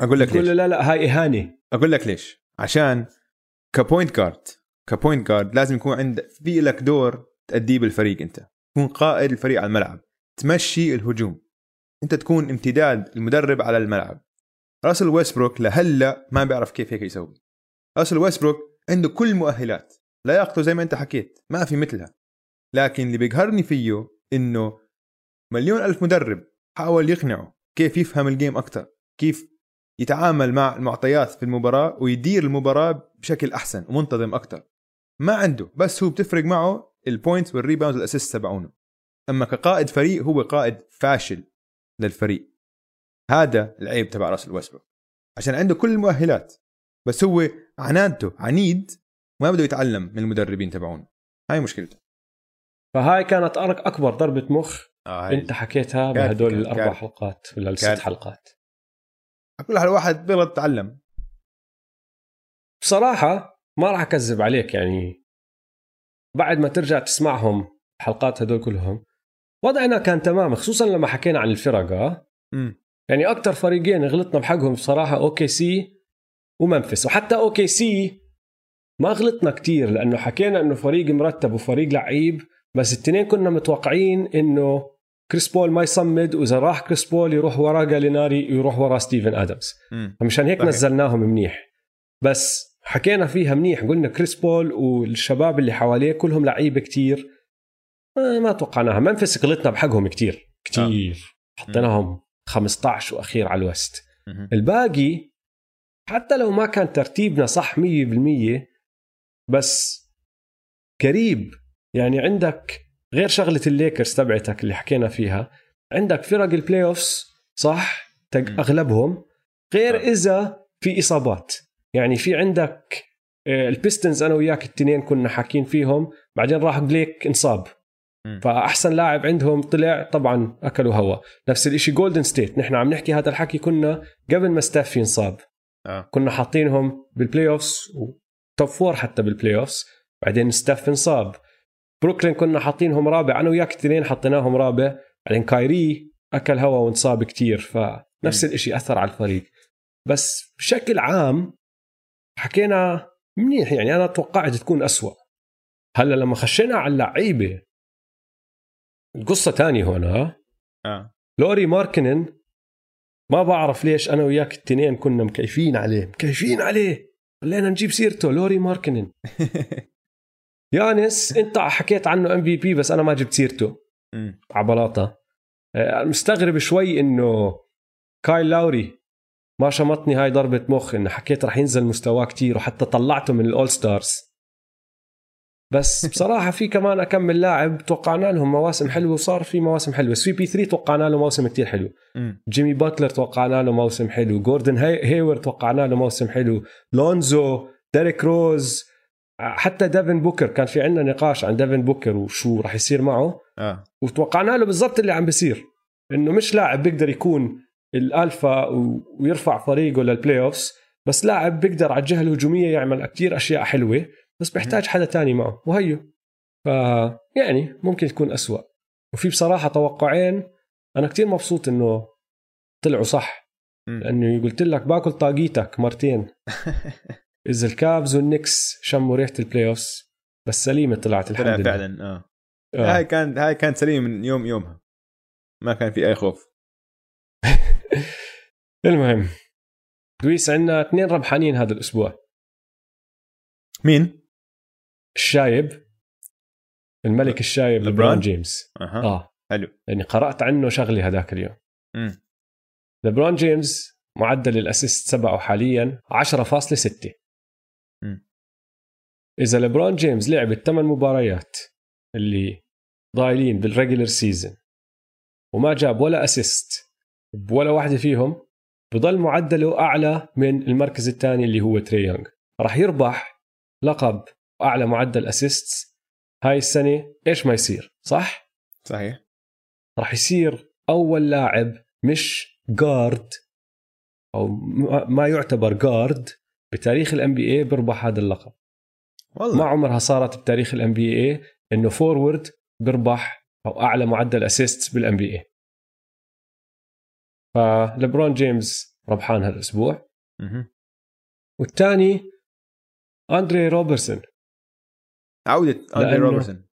أقول لك ليش. لا لا هاي إهانة. أقول لك ليش. عشان ك point guard ك point guard لازم يكون عند في لك دور تأديه بالفريق أنت. تكون قائد الفريق على الملعب. تمشي الهجوم. أنت تكون امتداد المدرب على الملعب. راسل ويستبروك لهلأ ما بيعرف كيف هيك يسوي. راسل ويستبروك عنده كل المؤهلات لياقته زي ما أنت حكيت. ما في مثلها. لكن اللي بيقهرني فيه إنه مليون ألف مدرب حاول يقنعه كيف يفهم ال game أكثر كيف يتعامل مع المعطيات في المباراة ويدير المباراة بشكل أحسن ومنتظم أكثر ما عنده بس هو بتفرق معه ال points وال rebounds وال assist تبعونه. أما كقائد فريق هو قائد فاشل للفريق. هذا العيب تبع راسل ويستبروك عشان عنده كل المؤهلات بس هو عنادته عنيد ما بده يتعلم من المدربين تبعونه. هاي مشكلته. فهاي كانت أرك أكبر ضربة مخ آه انت حكيتها بهدول الأربع كارثة. حلقات ولا الست كارثة. حلقات كل واحد بيغلط تعلم بصراحة ما راح أكذب عليك يعني. بعد ما ترجع تسمعهم الحلقات هدول كلهم وضعنا كان تمام خصوصا لما حكينا عن الفرق يعني أكثر فريقين غلطنا بحقهم بصراحة OKC وممفيس. وحتى OKC ما غلطنا كتير لأنه حكينا إنه فريق مرتب وفريق لعيب. بس التنين كنا متوقعين إنه كريس بول ما يصمد وإذا راح كريس بول يروح وراه جاليناري يروح وراه ستيفن آدمز. فمشان هيك صحيح. نزلناهم منيح. بس حكينا فيها منيح قلنا كريس بول والشباب اللي حواليه كلهم لعيبة كتير. آه، ما توقعناها. ممفيس غلطنا بحقهم كتير. كتير. حطيناهم 15 وأخير على ال West مهم. الباقي حتى لو ما كان ترتيبنا صح 100% بس قريب. يعني عندك غير شغلة الليكرز تبعتك اللي حكينا فيها عندك فرق ال playoffs صح. أغلبهم. غير آه. إذا في إصابات. يعني في عندك آه، البيستونز أنا وياك التنين كنا حاكين فيهم بعدين راح بليك انصاب. فأحسن لاعب عندهم طلع طبعا أكلوا هوا. نفس الشيء جولدن ستيت نحن عم نحكي هذا الحكي كنا قبل ما ستيف ينصاب. آه. كنا حاطينهم بال playoffs و top four حتى بال playoffs بعدين ستيف انصاب. بروكلين كنا حاطينهم رابع. أنا وياك الاثنين حطيناهم رابع. بعدين كايري أكل هوا وانصاب كتير فنفس الشيء أثر على الفريق. بس بشكل عام حكينا منيح يعني أنا توقعت تكون أسوأ. هلأ لما خشينا على اللعيبة القصة تانية هون ها؟ آه. لوري ماركنن ما بعرف ليش أنا وياك التنين كنا مكيفين عليه. مكيفين عليه. خلينا نجيب سيرته لوري ماركنن. [laughs] يانس انت حكيت عنه ام في بي بس أنا ما جبت سيرته. على بلاطة. آه، مستغرب شوي انه كايل لاوري ما شمطني هاي ضربة مخ إنه حكيت رح ينزل مستواه كتير وحتى طلعته من الأول ستارز. بس [laughs] بصراحة في كمان أكمل لاعب توقعنا لهم مواسم حلوة وصار في مواسم حلوة. سوي بي 3 توقعنا له موسم كتير حلو. جيمي باتلر توقعنا له موسم حلو. جوردن هاي هيوارد توقعنا له موسم حلو. لونزو ديريك روز حتى ديفن بوكر كان في عندنا نقاش عن ديفن بوكر وشو راح يصير معه. آه. وتوقعنا له بالضبط اللي عم بيصير إنه مش لاعب بيقدر يكون الألفا ويرفع فريقه لل playoffs بس لاعب بيقدر على الجهة الهجومية يعمل كتير أشياء حلوة بس بيحتاج حدا تاني معه وهيك. ف يعني ممكن تكون أسوأ. وفي بصراحة توقعين أنا كتير مبسوط إنه طلعوا صح. لأنه قلت لك باكل طاقيتك مرتين. [laughs] اذا الكافز والنكس شموا ريحة ال playoffs بس سليمة طلعت الحمد لله فعلا آه آه. هاي كان هاي كانت سليمة من يوم يومها ما كان في أي خوف [laughs] المهم دويس عندنا اثنين ربحانين هذا الأسبوع مين؟ الشايب الملك الشايب لبران؟ لبران جيمس أها آه حلو لاني قرأت عنه شغله هذاك اليوم مم. لبران جيمس معدل ال assist تبعه حاليا 10.6 مم. إذا لبران جيمس لعب الثمان مباريات اللي ضايلين بال regular season وما جاب ولا assist بولا واحدة فيهم بضل معدله أعلى من المركز الثاني اللي هو تري يونغ. راح يربح لقب أعلى معدل assist هاي السنة. إيش ما يصير صح؟ صحيح. راح يصير أول لاعب مش guard أو ما- ما يعتبر guard بتاريخ ال NBA بيربح هذا اللقب. والله. ما عمرها صارت بتاريخ ال NBA إنه forward بيربح أو أعلى معدل assist بال NBA فليبرون جيمس ربحان هالأسبوع. والثاني أندري روبرتسون عودة أندري روبرتسون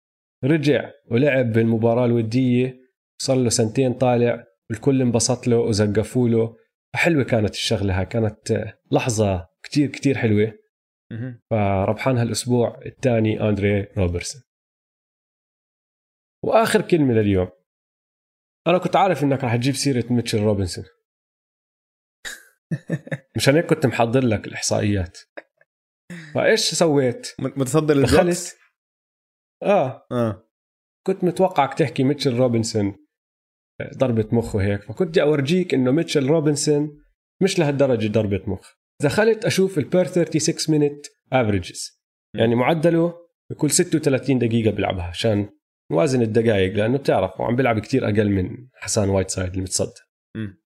رجع ولعب بالمباراة الودية صار له سنتين طالع الكل انبسط له وزقفوا له. حلوة كانت الشغلة هاي كانت لحظة كتير كتير حلوة. فربحان هالأسبوع الثاني أندري روبرتسون. وآخر كلمة لليوم. أنا كنت عارف إنك رح تجيب سيرة ميتشل روبنسون. [laughs] مشان هيك كنت محضر لك الإحصائيات. فإيش سويت؟ متصدر دخلت. آه. آه. كنت متوقعك تحكي ميتشل روبنسون ضربة مخه هيك فكنت بدي أورجيك إنه ميتشل روبنسون مش لهالدرجة ضربة مخ. دخلت أشوف ال per 36 minute averages يعني معدله بكل 36 دقيقة بيلعبها عشان نوازن الدقائق لأنه بتعرف وعم بيلعب كتير أقل من حسان وايت سايد المتصدر.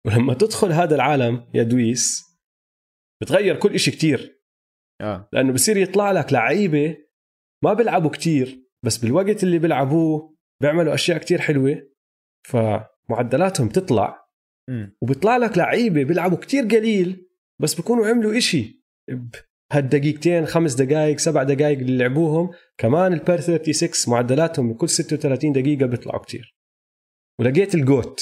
ولما تدخل هذا العالم يا دويس بتغير كل إشي كتير. آه. لأنه بصير يطلع لك لعيبة ما بيلعبوا كتير بس بالوقت اللي بيلعبوه بيعملوا أشياء كتير حلوة فمعدلاتهم تطلع. وبيطلع لك لعيبة بيلعبوا كتير قليل. بس بيكونوا عملوا إشي بهالدقيقتين خمس دقائق سبع دقائق اللي لعبوهم كمان البير 36 معدلاتهم بكل 36 دقيقة بيطلعوا كتير. ولقيت ال GOAT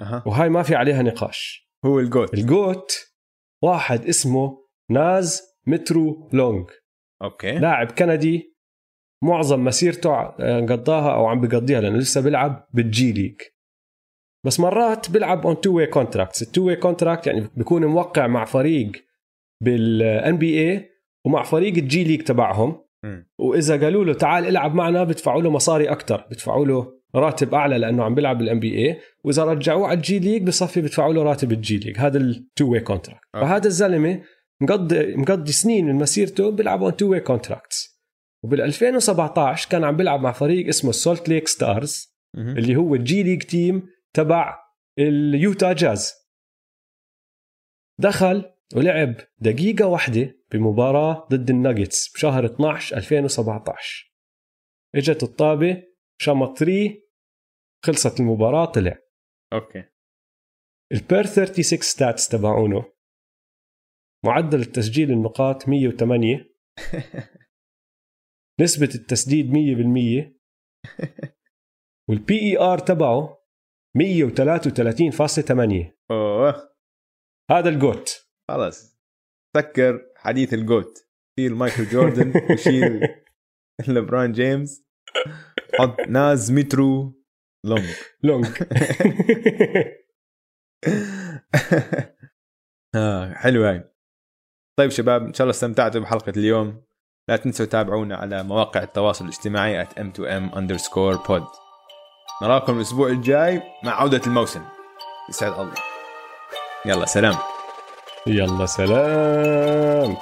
أها. وهاي ما في عليها نقاش. هو ال GOAT ال GOAT واحد اسمه ناز مترو لونج أوكي. لاعب كندي معظم مسيرته آه، قضاها أو عم بقضيها لأنه لسه بيلعب بالجي ليج بس مرات بيلعب on two-way contracts ال two-way contract يعني بيكون موقع مع فريق بال NBA ومع فريق الجي ليج تبعهم. وإذا قالوا له تعال العب معنا بدفعوا له مصاري أكثر بدفعوا له راتب أعلى لأنه عم بيلعب بال NBA وإذا رجعوه على الجي ليج بصفي بدفعوا له راتب الجي ليج. هذا ال two-way contract. فهذا الزلمة مقضي مقضي سنين من مسيرته بيلعب on two-way contracts وبال 2017 كان عم بيلعب مع فريق اسمه سولت ليك ستارز. اللي هو ال G League team تبع اليوتا جاز دخل ولعب دقيقة واحدة بمباراة ضد الناجتس بشهر 12 2017 إجت الطابة شمط 3 خلصت المباراة طلع. أوكي. ال per 36 stats تبعونه. معدل التسجيل النقاط 108 [laughs] نسبة التسديد 100% وال P ER تبعه 133.8 أوه. هذا ال GOAT. خلاص. سكر حديث ال GOAT. شيل مايكل جوردن وشيل [laughs] لبران جيمس. حط ناز مترو لونج. لونج. [laughs] آه حلو هاي. طيب شباب إن شاء الله استمتعتوا بحلقة اليوم. لا تنسوا تتابعونا على مواقع التواصل الاجتماعي at m2m underscore pod. نراكم الأسبوع الجاي مع عودة الموسم. يسعد الله. يلا سلام. يلا سلام.